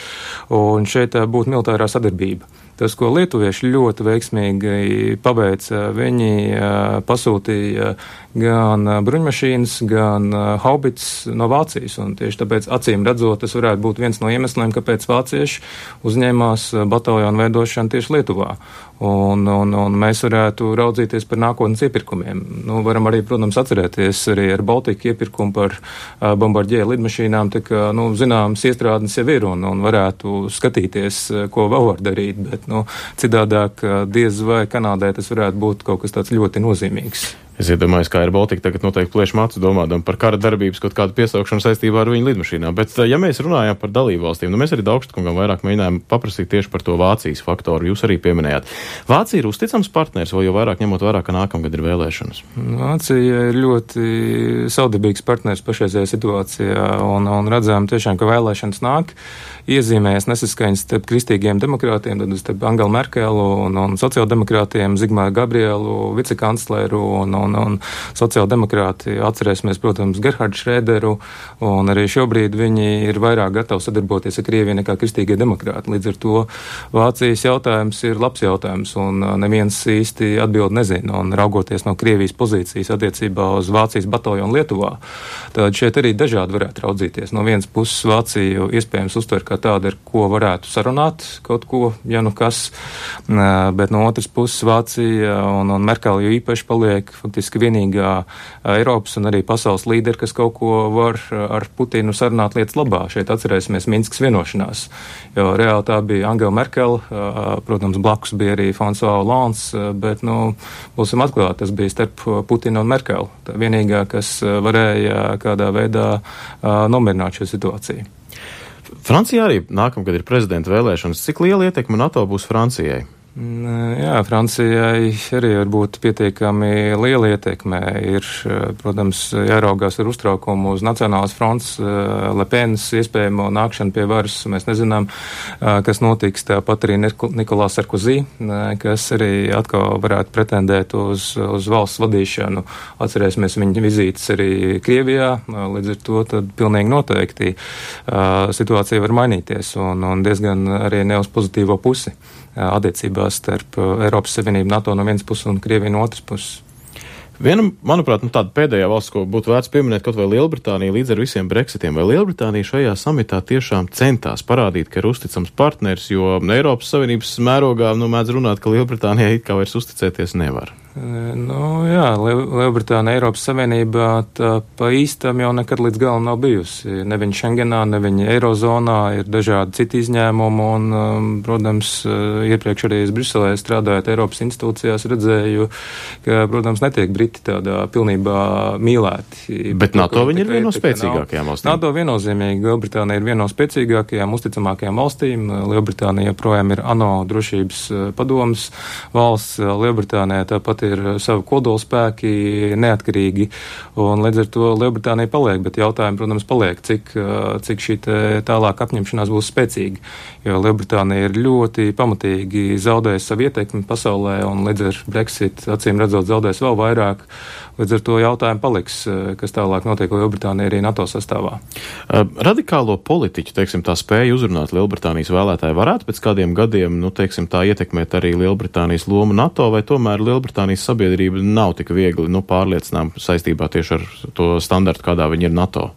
Un šeit būtu militārā sadarbība. Tas, ko lietuvieši ļoti veiksmīgi paveica, viņi pasūtīja gan bruņmašīnas, gan haubits no Vācijas. Un tieši tāpēc, acīm redzot, tas varētu būt viens no iemesliem, kāpēc vācieši uzņēmās bataljonu veidošanu tieši Lietuvā. Un, un, un mēs varētu raudzīties par nākotnes iepirkumiem. Nu, varam arī, protams, atcerēties arī ar Baltiku iepirkumu par uh, bombardieru lidmašīnām. Tā kā, nu, zināms, iestrādnes jau ir un, un varētu skatīties, ko vēl var darīt. Bet, Nu, citādāk diez vai Kanādai tas varētu būt kaut kas tāds ļoti nozīmīgs. Es iedomājos, kā ir Baltika tagad noteikti plēš macu domādam par kara darbības kaut kādu piesaukšanu saistībā ar viņu lidmašīnām. Bet, ja mēs runājam par dalību valstīm, nu mēs arī Daugštakungam vairāk mēģinājām paprasīt tieši par to Vācijas faktoru. Jūs arī pieminējāt. Vācija ir uzticams partners, vai jau vairāk ņemot vērā, ka nākamgad ir vēlēšanas? Vācija ir ļoti saudabīgs partners pašreizējā situācijā un, un redzam tiešām, ka vēlēšanas nāk iezīmējas nesaskaņas starp kristīgiem demokrātiem, tad starp Angelu Merkelu un, un sociāldemokrātiem, Zigmāru Gabrielu, vicekancleru un, un, un sociāldemokrāti. Atcerēsimies, protams, Gerhardu Šrēderu, un arī šobrīd viņi ir vairāk gatavi sadarboties ar Krieviju nekā kristīgie demokrāti. Līdz ar to Vācijas jautājums ir labs jautājums, un neviens īsti atbild nezina. Un raugoties no Krievijas pozīcijas attiecībā uz Vācijas bataljonu Lietuvā, tad šeit arī dažādi varētu raudzīties. No vienas puses Vāciju iespējams uztver kā tāda, ar ko varētu sarunāt kaut ko, ja nu kas, bet no otras puses Vācija un, un Merkel jau īpaši paliek faktiski vienīgā Eiropas un arī pasaules līderi, kas kaut ko var ar Putinu sarunāt lietas labā. Šeit atcerēsimies Minskas vienošanās, jo reāli tā bija Angela Merkel, protams, blakus bija arī François Hollande, bet, nu, būsim atklāti, tas bija starp Putinu un Merkeli. Tā vienīgā, kas varēja kādā veidā nomierināt šo situāciju. Francijā arī nākamgad ir prezidenta vēlēšanas. Cik liela ietekme NATO būs Francijai? Jā, Francijai arī var būt pietiekami liela ietekme. Ir, protams, jāraugās ar uztraukumu uz Nacionālās fronts Lepenas iespējamo nākšanu pie varas. Mēs nezinām, kas notiks. Tāpat arī Nikolā Sarkozī, kas arī atkal varētu pretendēt uz, uz valsts vadīšanu. Atcerēsimies viņa vizītes arī Krievijā. Līdz ar to tad pilnīgi noteikti situācija var mainīties un, un diezgan arī ne uz pozitīvo pusi attiecībās starp Eiropas Savienību, NATO no vienas puses un Krieviju no otras puses. Viena, manuprāt, nu, tāda pēdējā valsts, ko būtu vērts pieminēt, kaut vai Lielbritānija līdz ar visiem Brexitiem, vai Lielbritānija šajā samitā tiešām centās parādīt, ka ir uzticams partners, jo Eiropas Savienības mērogā nu, mēdz runāt, ka Lielbritānijai it kā vairs uzticēties nevar. Nu, jā, Lielbritānija Eiropas Savienībā tā pa īstam jau nekad līdz galam nav bijusi. Ne viņa Schengenā, ne viņa Eirozonā ir dažādi citi izņēmumi, un, um, protams, iepriekš arī es Briselē strādājot Eiropas institūcijās redzēju, ka, protams, netiek Briti tādā pilnībā mīlēti. Bet NATO viņi ir viena no spēcīgākajām valstīm. NATO viennozīmīgi. Lielbritānija ir viena no spēcīgākajām, uzticamākajām valstīm. Lielbritānija joprojām ir ANO drošības padomas valsts. Lielbritānija tāpat ir savi kodolspēki neatkarīgi, un līdz ar to Lielbritānija paliek, bet jautājumi, protams, paliek, cik, cik šī tālāk apņemšanās būs spēcīga, jo Lielbritānija ir ļoti pamatīgi zaudējusi savu ietekmi pasaulē, un līdz ar Brexit acīm redzot zaudēs vēl vairāk. Līdz ar to jautājumu paliks, kas tālāk notiek Lielbritānijā arī NATO sastāvā. Radikālo politiķu, teiksim, tā spēja uzrunāt Lielbritānijas vēlētāju varētu pēc kādiem gadiem, nu, teiksim, tā ietekmēt arī Lielbritānijas lomu NATO, vai tomēr Lielbritānijas sabiedrība nav tik viegli, nu, pārliecinām saistībā tieši ar to standartu, kādā viņi ir NATO?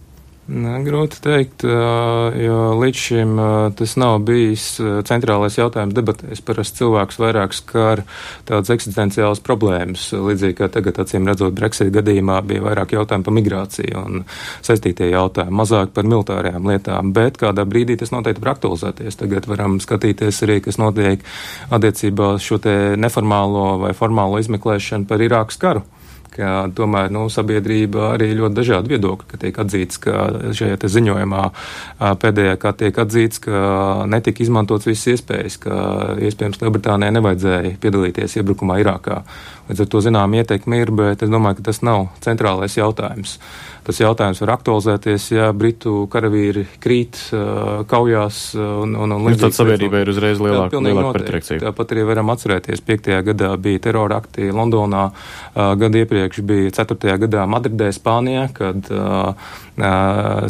Nē, grūti teikt, jo līdz šim tas nav bijis centrālais jautājums debatēs. Parasti cilvēks vairāk skar tādas eksistenciālas problēmas, līdzīgi kā tagad, acīm redzot, Brexit gadījumā bija vairāk jautājumu par migrāciju un saistītie jautājumi, mazāk par militārajām lietām, bet kādā brīdī tas noteikti var aktualizēties. Tagad varam skatīties arī, kas notiek attiecībā uz šo te neformālo vai formālo izmeklēšanu par Irākas karu ka tomēr nu, sabiedrība arī ļoti dažādi viedokļi, ka tiek atzīts, ka šajā ziņojumā pēdējā kā tiek atzīts, ka netika izmantots visas iespējas, ka iespējams Lielbritānijai nevajadzēja piedalīties iebrukumā Irākā. Līdz ar to zinām ieteikumi ir, bet es domāju, ka tas nav centrālais jautājums. Tas jautājums var aktualizēties, ja britu karavīri krīt kaujās un, un, un līdzīgi. Tad sabiedrībai ir uzreiz lielāka, lielāka pretreakcija. Tāpat arī varam atcerēties, 5. gadā bija terora akti Londonā, gadu iepriekš bija 4. gadā Madridē, Spānijā, kad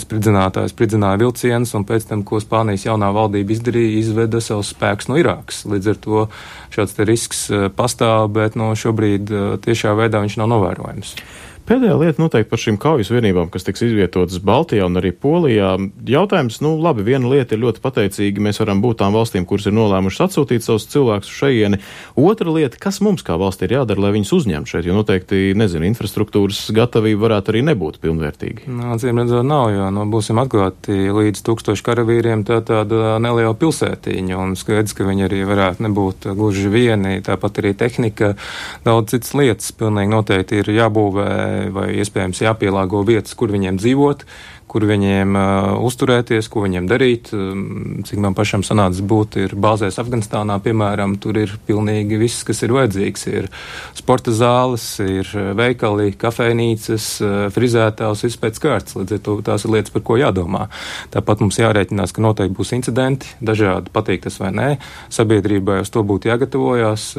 spridzinātājs spridzināja vilcienus un pēc tam, ko Spānijas jaunā valdība izdarīja, izveda savus spēkus no Irākas. Līdz ar to šāds risks pastāv, bet no šobrīd tiešā veidā viņš nav novērojams. Pēdējā lieta noteikti par šīm kaujas vienībām, kas tiks izvietotas Baltijā un arī Polijā. Jautājums, nu labi, viena lieta ir ļoti pateicīga, mēs varam būt tām valstīm, kuras ir nolēmušas atsūtīt savus cilvēkus šajieni. Otra lieta, kas mums kā valstī ir jādara, lai viņus uzņemtu šeit, jo noteikti, nezinu, infrastruktūras gatavība varētu arī nebūt pilnvērtīga. Nu, acīm redzot, nav, jo, nu, būsim atklāti, līdz tūkstoši karavīriem tā tāda neliela pilsētiņa, un skaidrs, ka viņi arī varētu nebūt gluži vieni, tāpat arī tehnika, daudz citas lietas pilnīgi noteikti ir jābūvē vai iespējams jāpielāgo vietas, kur viņiem dzīvot, kur viņiem uzturēties, ko viņiem darīt. Cik man pašam sanāca būt, ir bāzēs Afganistānā, piemēram, tur ir pilnīgi viss, kas ir vajadzīgs. Ir sporta zāles, ir veikali, kafejnīcas, frizētājs, viss pēc kārtas. Līdz ar to tās ir lietas, par ko jādomā. Tāpat mums jārēķinās, ka noteikti būs incidenti, dažādi patīk tas vai nē. Sabiedrībai uz to būtu jāgatavojās.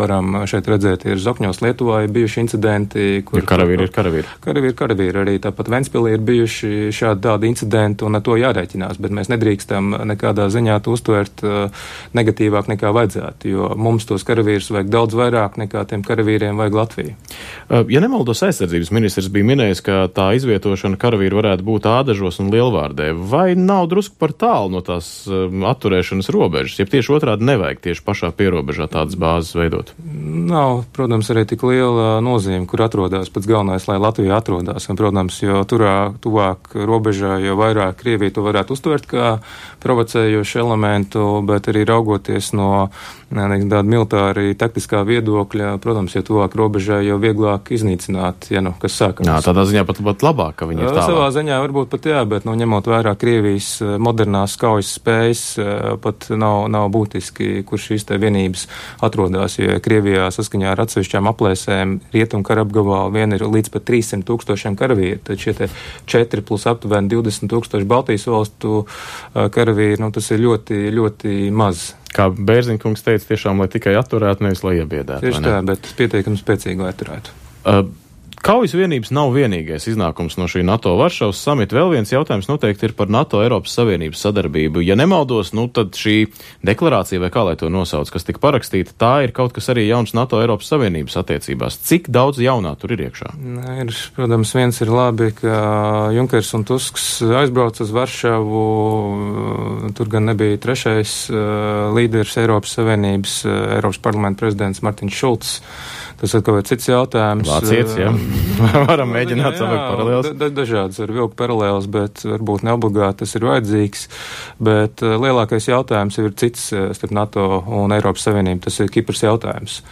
Varam šeit redzēt, ir Zokņos Lietuvā ir bijuši incidenti, kur ja karavīri ir karavīri. Karavīri, karavīri arī tāpat Ventspilī ir bijuši šādi tādi incidenti, un ar to jārēķinās, bet mēs nedrīkstam nekādā ziņā to uztvert uh, negatīvāk nekā vajadzētu, jo mums tos karavīrus vajag daudz vairāk nekā tiem karavīriem vajag Latviju. Uh, ja nemaldos, aizsardzības ministrs bija minējis, ka tā izvietošana karavīru varētu būt ādažos un lielvārdē, vai nav drusku par tālu no tās um, atturēšanas robežas, ja tieši otrādi nevajag tieši pašā pierobežā tādas bāzes veidot? Nav, protams, arī tik liela nozīme, kur atrodas pats galvenais, lai Latvija atrodas, un, protams, jo turā tuvāk robežā, jo vairāk Krievija to varētu uztvert kā provocējošu elementu, bet arī raugoties no tāda militāri taktiskā viedokļa, protams, ja tuvāk robežai, jo vieglāk iznīcināt, ja nu kas sākās. Jā, tādā ziņā pat, pat labāk, ka viņi ir tālāk. Savā ziņā varbūt pat jā, bet, nu, ņemot vērā Krievijas modernās kaujas spējas, pat nav, nav būtiski, kur šīs te vienības atrodas, jo Krievijā saskaņā ar atsevišķām aplēsēm rietumkara apgabalā vien ir līdz pat 300 tūkstošiem karavīru, tad šie te 4 plus aptuveni 20 tūkstoši Baltijas valstu karavīri, nu, tas ir ļoti, ļoti maz kā Bērziņkungs teica, tiešām, lai tikai atturētu, nevis lai iebiedētu. Tieši tā, bet pietiekami spēcīgi, lai atturētu. Uh, Kaujas vienības nav vienīgais iznākums no šī NATO Varšavas samita. Vēl viens jautājums noteikti ir par NATO Eiropas Savienības sadarbību. Ja nemaldos, nu tad šī deklarācija, vai kā lai to nosauc, kas tika parakstīta, tā ir kaut kas arī jauns NATO Eiropas Savienības attiecībās. Cik daudz jaunā tur ir iekšā? Nē, ir, protams, viens ir labi, ka Junkers un Tusks aizbrauca uz Varšavu. Tur gan nebija trešais uh, līderis Eiropas Savienības, uh, Eiropas parlamenta prezidents Martins Šulcs. Tas atkal ir cits jautājums. Vācietis, jā. *laughs* Varam mēģināt savilkt paralēlus. Da, dažādas var vilkt paralēlus, bet varbūt neobligāti tas ir vajadzīgs. Bet uh, lielākais jautājums ir cits uh, starp NATO un Eiropas Savienību. Tas ir Kipras jautājums.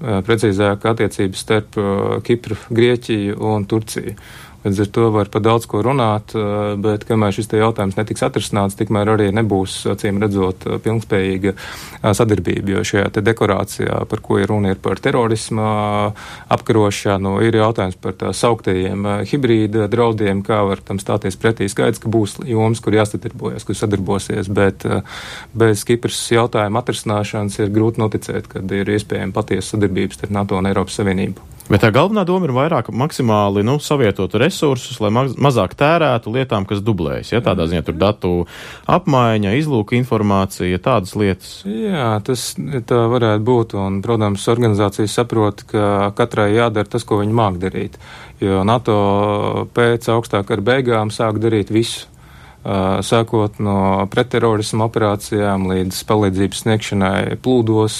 Uh, precīzāk, attiecības starp Kipru, Grieķiju un Turciju. Līdz ar to var par daudz ko runāt, eh, bet kamēr šis jautājums netiks atrisināts, tikmēr arī nebūs, acīm redzot, eh, pilnspējīga eh, sadarbība. Jo šajā deklarācijā, par ko ir runa, ir par terorismu apkarošanu, ir jautājums par tā sauktajiem hibrīda draudiem, kā var tam stāties pretī. Skaidrs, ka būs joms, kur jāsadarbojas, kur sadarbosies, bet bez Kipras jautājuma atrisināšanas ir grūti noticēt, kad ir iespējama patiesa sadarbības starp NATO un Eiropas Savienību. Bet tā galvenā doma ir vairāk maksimāli nu, savietot resursus, lai maz, mazāk tērētu lietām, kas dublējas. Ja? Tādā ziņā tur datu apmaiņa, izlūka informācija, tādas lietas. Jā, tas tā varētu būt. Un, protams, organizācijas saprot, ka katrai jādara tas, ko viņi māk darīt. Jo NATO pēc augstākā ar beigām sāk darīt visu sākot no pretterorismu operācijām līdz palīdzības sniegšanai plūdos,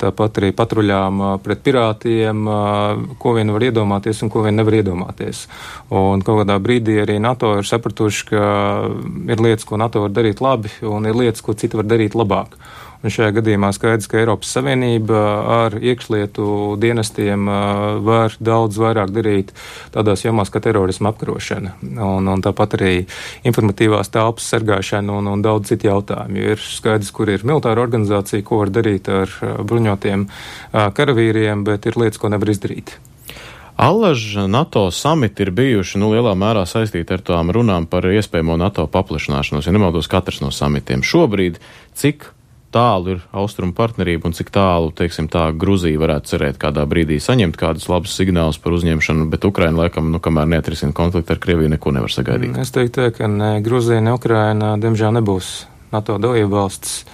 tāpat arī patruļām pret pirātiem, ko vien var iedomāties un ko vien nevar iedomāties. Un kaut kādā brīdī arī NATO ir sapratuši, ka ir lietas, ko NATO var darīt labi, un ir lietas, ko citi var darīt labāk. Un šajā gadījumā skaidrs, ka Eiropas Savienība ar iekšlietu dienestiem var daudz vairāk darīt tādās jomās kā terorisma apkarošana un, un tāpat arī informatīvās telpas sargāšana un, un daudz citu jautājumu. Ir skaidrs, kur ir militāra organizācija, ko var darīt ar bruņotiem karavīriem, bet ir lietas, ko nevar izdarīt. Allaž NATO samiti ir bijuši nu, lielā mērā saistīti ar tām runām par iespējamo NATO paplašināšanos, ja nemaldos katrs no samitiem. Šobrīd cik tālu ir austrumu partnerība un cik tālu, teiksim, tā Gruzija varētu cerēt kādā brīdī saņemt kādus labus signālus par uzņemšanu, bet Ukraina laikam, nu, kamēr neatrisina konfliktu ar Krieviju, neko nevar sagaidīt. Es teiktu, ka ne Gruzija, ne Ukraina, diemžēl, nebūs NATO dalība valsts.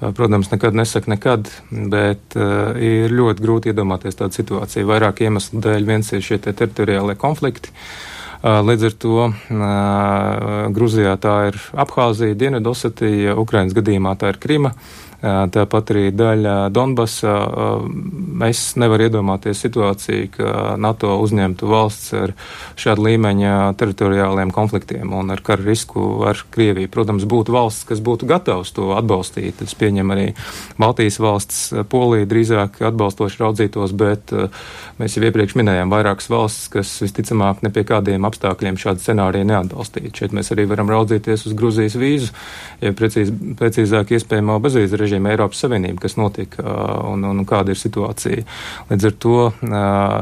Protams, nekad nesaka nekad, bet uh, ir ļoti grūti iedomāties tādu situāciju. Vairāk iemeslu dēļ viens ir šie te teritoriālie konflikti. Uh, Līdz ar to Gruzijā tā ir Abhāzija, Dienvidosetija, Ukrainas gadījumā tā ir Krima. Tāpat arī daļa Donbasa. Es nevaru iedomāties situāciju, ka NATO uzņemtu valsts ar šādu līmeņa teritoriāliem konfliktiem un ar karu risku ar Krieviju. Protams, būtu valsts, kas būtu gatavs to atbalstīt. Es pieņemu arī Baltijas valsts, Polija drīzāk atbalstoši raudzītos, bet mēs jau iepriekš minējām vairākas valstis, kas visticamāk ne pie kādiem apstākļiem šādu scenāriju neatbalstītu. Šeit mēs arī varam raudzīties uz Gruzijas vīzu, ja precīz, precīzāk iespējamo bezvīzu režīmu Eiropas Savienību, kas notika un, un, un kāda ir situācija. Līdz ar to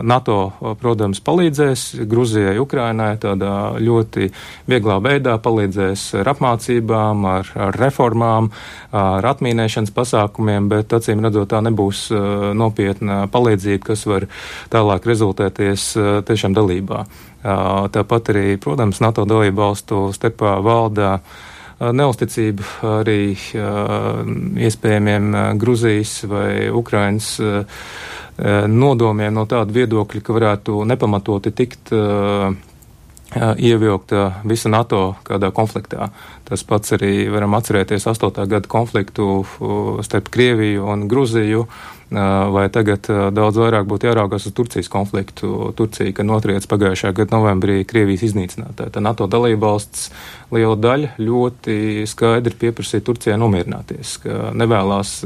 NATO, protams, palīdzēs Gruzijai, Ukrainai tādā ļoti vieglā veidā, palīdzēs ar apmācībām, ar, ar reformām, ar atmīnēšanas pasākumiem, bet acīm redzot, tā nebūs nopietna palīdzība, kas var tālāk rezultēties tiešām dalībā. Tāpat arī, protams, NATO dalību valstu starpā valda uh, neusticību arī iespējamiem Gruzijas vai Ukrainas nodomiem no tāda viedokļa, ka varētu nepamatoti tikt ievilkta visa NATO kādā konfliktā. Tas pats arī varam atcerēties 8. gada konfliktu starp Krieviju un Gruziju vai tagad daudz vairāk būtu jāraugās uz Turcijas konfliktu. Turcija, kad notriec pagājušā gada novembrī Krievijas iznīcinātāja. Tā NATO dalībvalsts liela daļa ļoti skaidri pieprasīja Turcijai nomierināties, ka nevēlās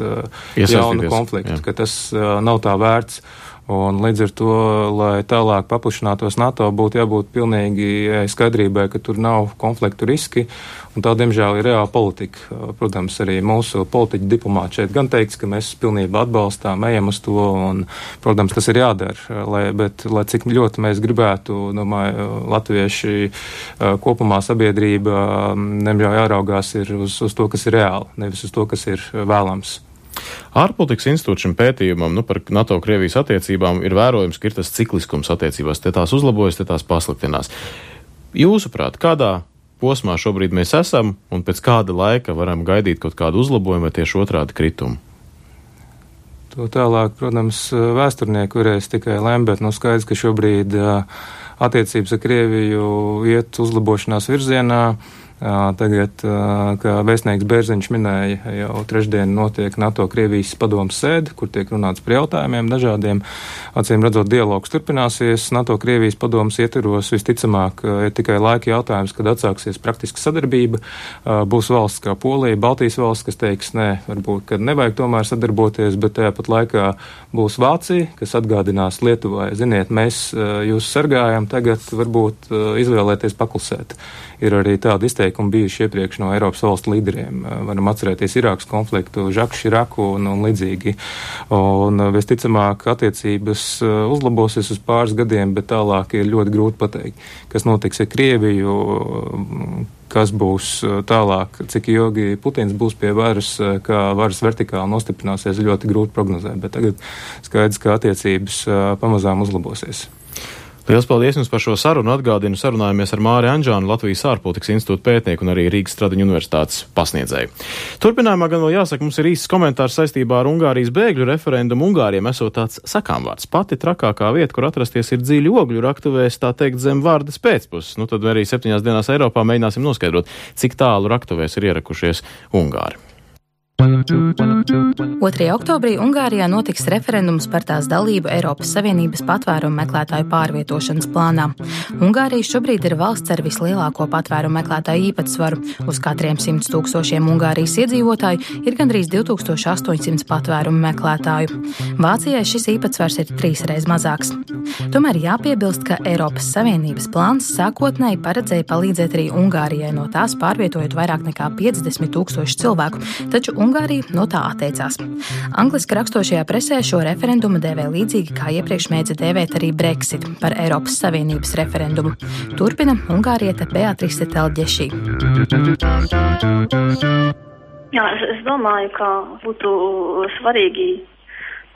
jaunu konfliktu, jā. ka tas nav tā vērts. Un līdz ar to, lai tālāk paplašinātos NATO, būtu jābūt pilnīgi skaidrībai, ka tur nav konfliktu riski. Un tā, diemžēl, ir reāla politika. Protams, arī mūsu politiķi diplomāti šeit gan teiks, ka mēs pilnībā atbalstām, ejam uz to. Un, protams, tas ir jādara. Lai, bet, lai cik ļoti mēs gribētu, domāju, latvieši kopumā sabiedrība, diemžēl jāraugās uz, uz to, kas ir reāli, nevis uz to, kas ir vēlams. Ārpolitikas institūts šim pētījumam nu, par NATO-Krievijas attiecībām ir vērojams, ka ir tas cikliskums attiecībās, te tās uzlabojas, te tās pasliktinās. Jūsuprāt, kādā posmā šobrīd mēs esam un pēc kāda laika varam gaidīt kaut kādu uzlabojumu vai tieši otrādi kritumu? To tālāk, protams, vēsturnieki varēs tikai lemt, bet nu skaidrs, ka šobrīd attiecības ar Krieviju iet uzlabošanās virzienā. Uh, Tagad, kā vēstnieks Bērziņš minēja, jau trešdien notiek NATO-Krievijas padomas sēde, kur tiek runāts par jautājumiem dažādiem. Acīm redzot, dialogs turpināsies. NATO-Krievijas padomas ietvaros visticamāk ir tikai laika jautājums, kad atsāksies praktiska sadarbība. Būs valsts kā Polija, Baltijas valsts, kas teiks, nē, varbūt, ka nevajag tomēr sadarboties, bet tāpat laikā būs Vācija, kas atgādinās Lietuvai, ziniet, mēs jūs sargājam, tagad varbūt izvēlēties paklusēt. Ir arī tāda izteikta teikumi bijuši iepriekš no Eiropas valstu līderiem. Varam atcerēties Irākas konfliktu, Žaku Širaku un, un līdzīgi. Un visticamāk, attiecības uzlabosies uz pāris gadiem, bet tālāk ir ļoti grūti pateikt, kas notiks ar Krieviju kas būs tālāk, cik ilgi Putins būs pie varas, kā varas vertikāli nostiprināsies, ļoti grūti prognozēt. Bet tagad skaidrs, ka attiecības pamazām uzlabosies. Lielas paldies jums par šo sarunu. Atgādinu, sarunājamies ar Māri Anģānu, Latvijas ārpolitikas institūta pētnieku un arī Rīgas Stradiņu universitātes pasniedzēju. Turpinājumā gan vēl jāsaka, mums ir īsts komentārs saistībā ar Ungārijas bēgļu referendumu. Ungāriem esot tāds sakāmvārds. Pati trakākā vieta, kur atrasties, ir dziļi ogļu raktuvēs, tā teikt, zem vārdas pēcpuses. Nu tad arī septiņās dienās Eiropā mēģināsim noskaidrot, cik tālu raktuvēs ir ierakušies Ungāri. 2. oktobrī Ungārijā notiks referendums par tās dalību Eiropas Savienības patvērumu meklētāju pārvietošanas plānā. Ungārija šobrīd ir valsts ar vislielāko patvērumu meklētāju īpatsvaru. Uz katriem 100 tūkstošiem Ungārijas iedzīvotāju ir gandrīz 2800 patvērumu meklētāju. Vācijai šis īpatsvars ir trīsreiz mazāks. Tomēr jāpiebilst, ka Eiropas Savienības plāns sākotnēji paredzēja palīdzēt arī Ungārijai no tās pārvietojot vairāk nekā 50 tūkstošu cilvēku, taču Ungārija no tā atteicās. Angliski rakstošajā presē šo referendumu dēvē līdzīgi kā iepriekš mēdza dēvēt arī Brexit par Eiropas Savienības referendumu. Turpina Ungārieta Beatrice Telģešī. Jā, es, es domāju, ka būtu svarīgi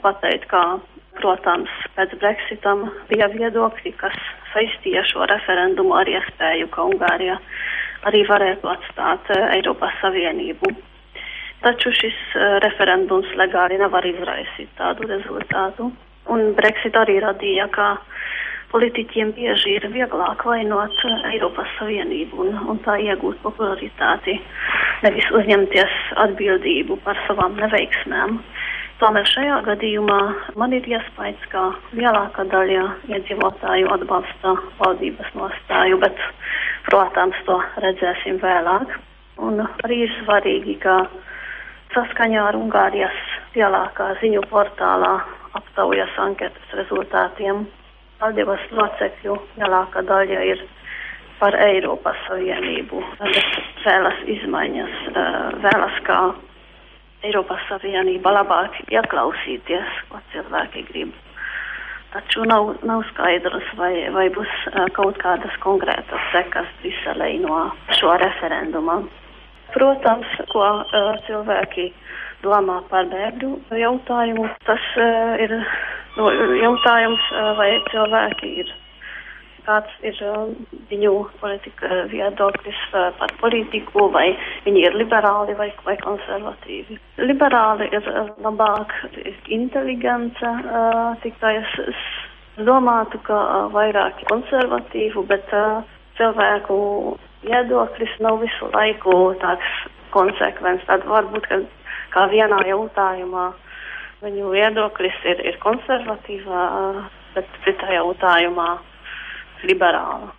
pateikt, ka, protams, pēc Brexitam bija viedokļi, kas saistīja šo referendumu ar iespēju, ka Ungārija arī varētu atstāt Eiropas Savienību. Taču šis uh, referendums legāli nevar izraisīt tādu rezultātu. Un Brexit arī radīja, ka politiķiem bieži ir vieglāk vainot uh, Eiropas Savienību un, un tā iegūt popularitāti, nevis uzņemties atbildību par savām neveiksmēm. Tomēr šajā gadījumā man ir iespējas, ka lielākā daļa iedzīvotāju atbalsta valdības nostāju, bet, protams, to redzēsim vēlāk. Un arī ir svarīgi, ka Saskaņā ar Ungārijas lielākā ziņu portālā aptaujas anketas rezultātiem valdības locekļu lielākā daļa ir par Eiropas Savienību. Vēlas izmaiņas, vēlas kā Eiropas Savienība labāk ieklausīties, ko cilvēki grib. Taču nav, nav skaidrs, vai, vai būs kaut kādas konkrētas sekas Briselei no šo referenduma. Protams, ko uh, cilvēki domā par bēgļu jautājumu, tas uh, ir no, jautājums, uh, vai cilvēki ir, kāds ir uh, viņu politika viedoklis uh, par politiku, vai viņi ir liberāli vai, vai konservatīvi. Liberāli ir uh, labāk, ir inteligence, uh, tikai es, es domātu, ka uh, vairāk konservatīvu, bet uh, cilvēku viedoklis nav visu laiku tāds konsekvents. Tad varbūt, ka kā vienā jautājumā viņu viedoklis ir, ir konservatīvā, bet citā jautājumā liberāla.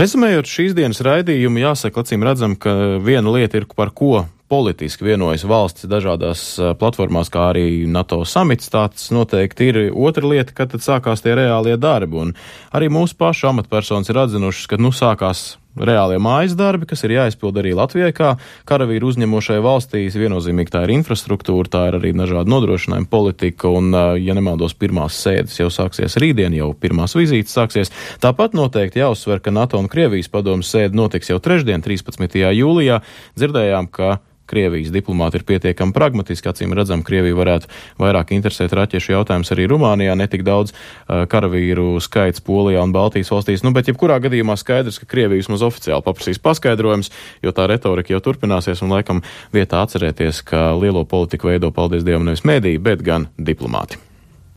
Rezumējot šīs dienas raidījumu, jāsaka, acīm redzam, ka viena lieta ir par ko politiski vienojas valstis dažādās platformās, kā arī NATO samits. Tāds noteikti ir. Otra lieta, kad sākās tie reālie darbi, un arī mūsu pašu amatpersonas ir atzinušas, ka nu sākās reālie mājas darbi, kas ir jāizpild arī Latvijai, kā karavīru uzņemošai valstī. Viennozīmīgi tā ir infrastruktūra, tā ir arī dažāda nodrošinājuma politika, un, ja nemaldos, pirmās sēdes jau sāksies rītdien, jau pirmās vizītes sāksies. Tāpat noteikti jāuzsver, ka NATO un Krievijas padomu sēde notiks jau trešdien, 13. jūlijā. Dzirdējām, ka Krievijas diplomāti ir pietiekami pragmatiski. Acīm redzam, Krievija varētu vairāk interesēt raķešu jautājums arī Rumānijā, netik daudz karavīru skaits Polijā un Baltijas valstīs. Nu, bet jebkurā gadījumā skaidrs, ka Krievija vismaz oficiāli paprasīs paskaidrojums, jo tā retorika jau turpināsies un laikam vietā atcerēties, ka lielo politiku veido, paldies Dievam, nevis mēdī, bet gan diplomāti.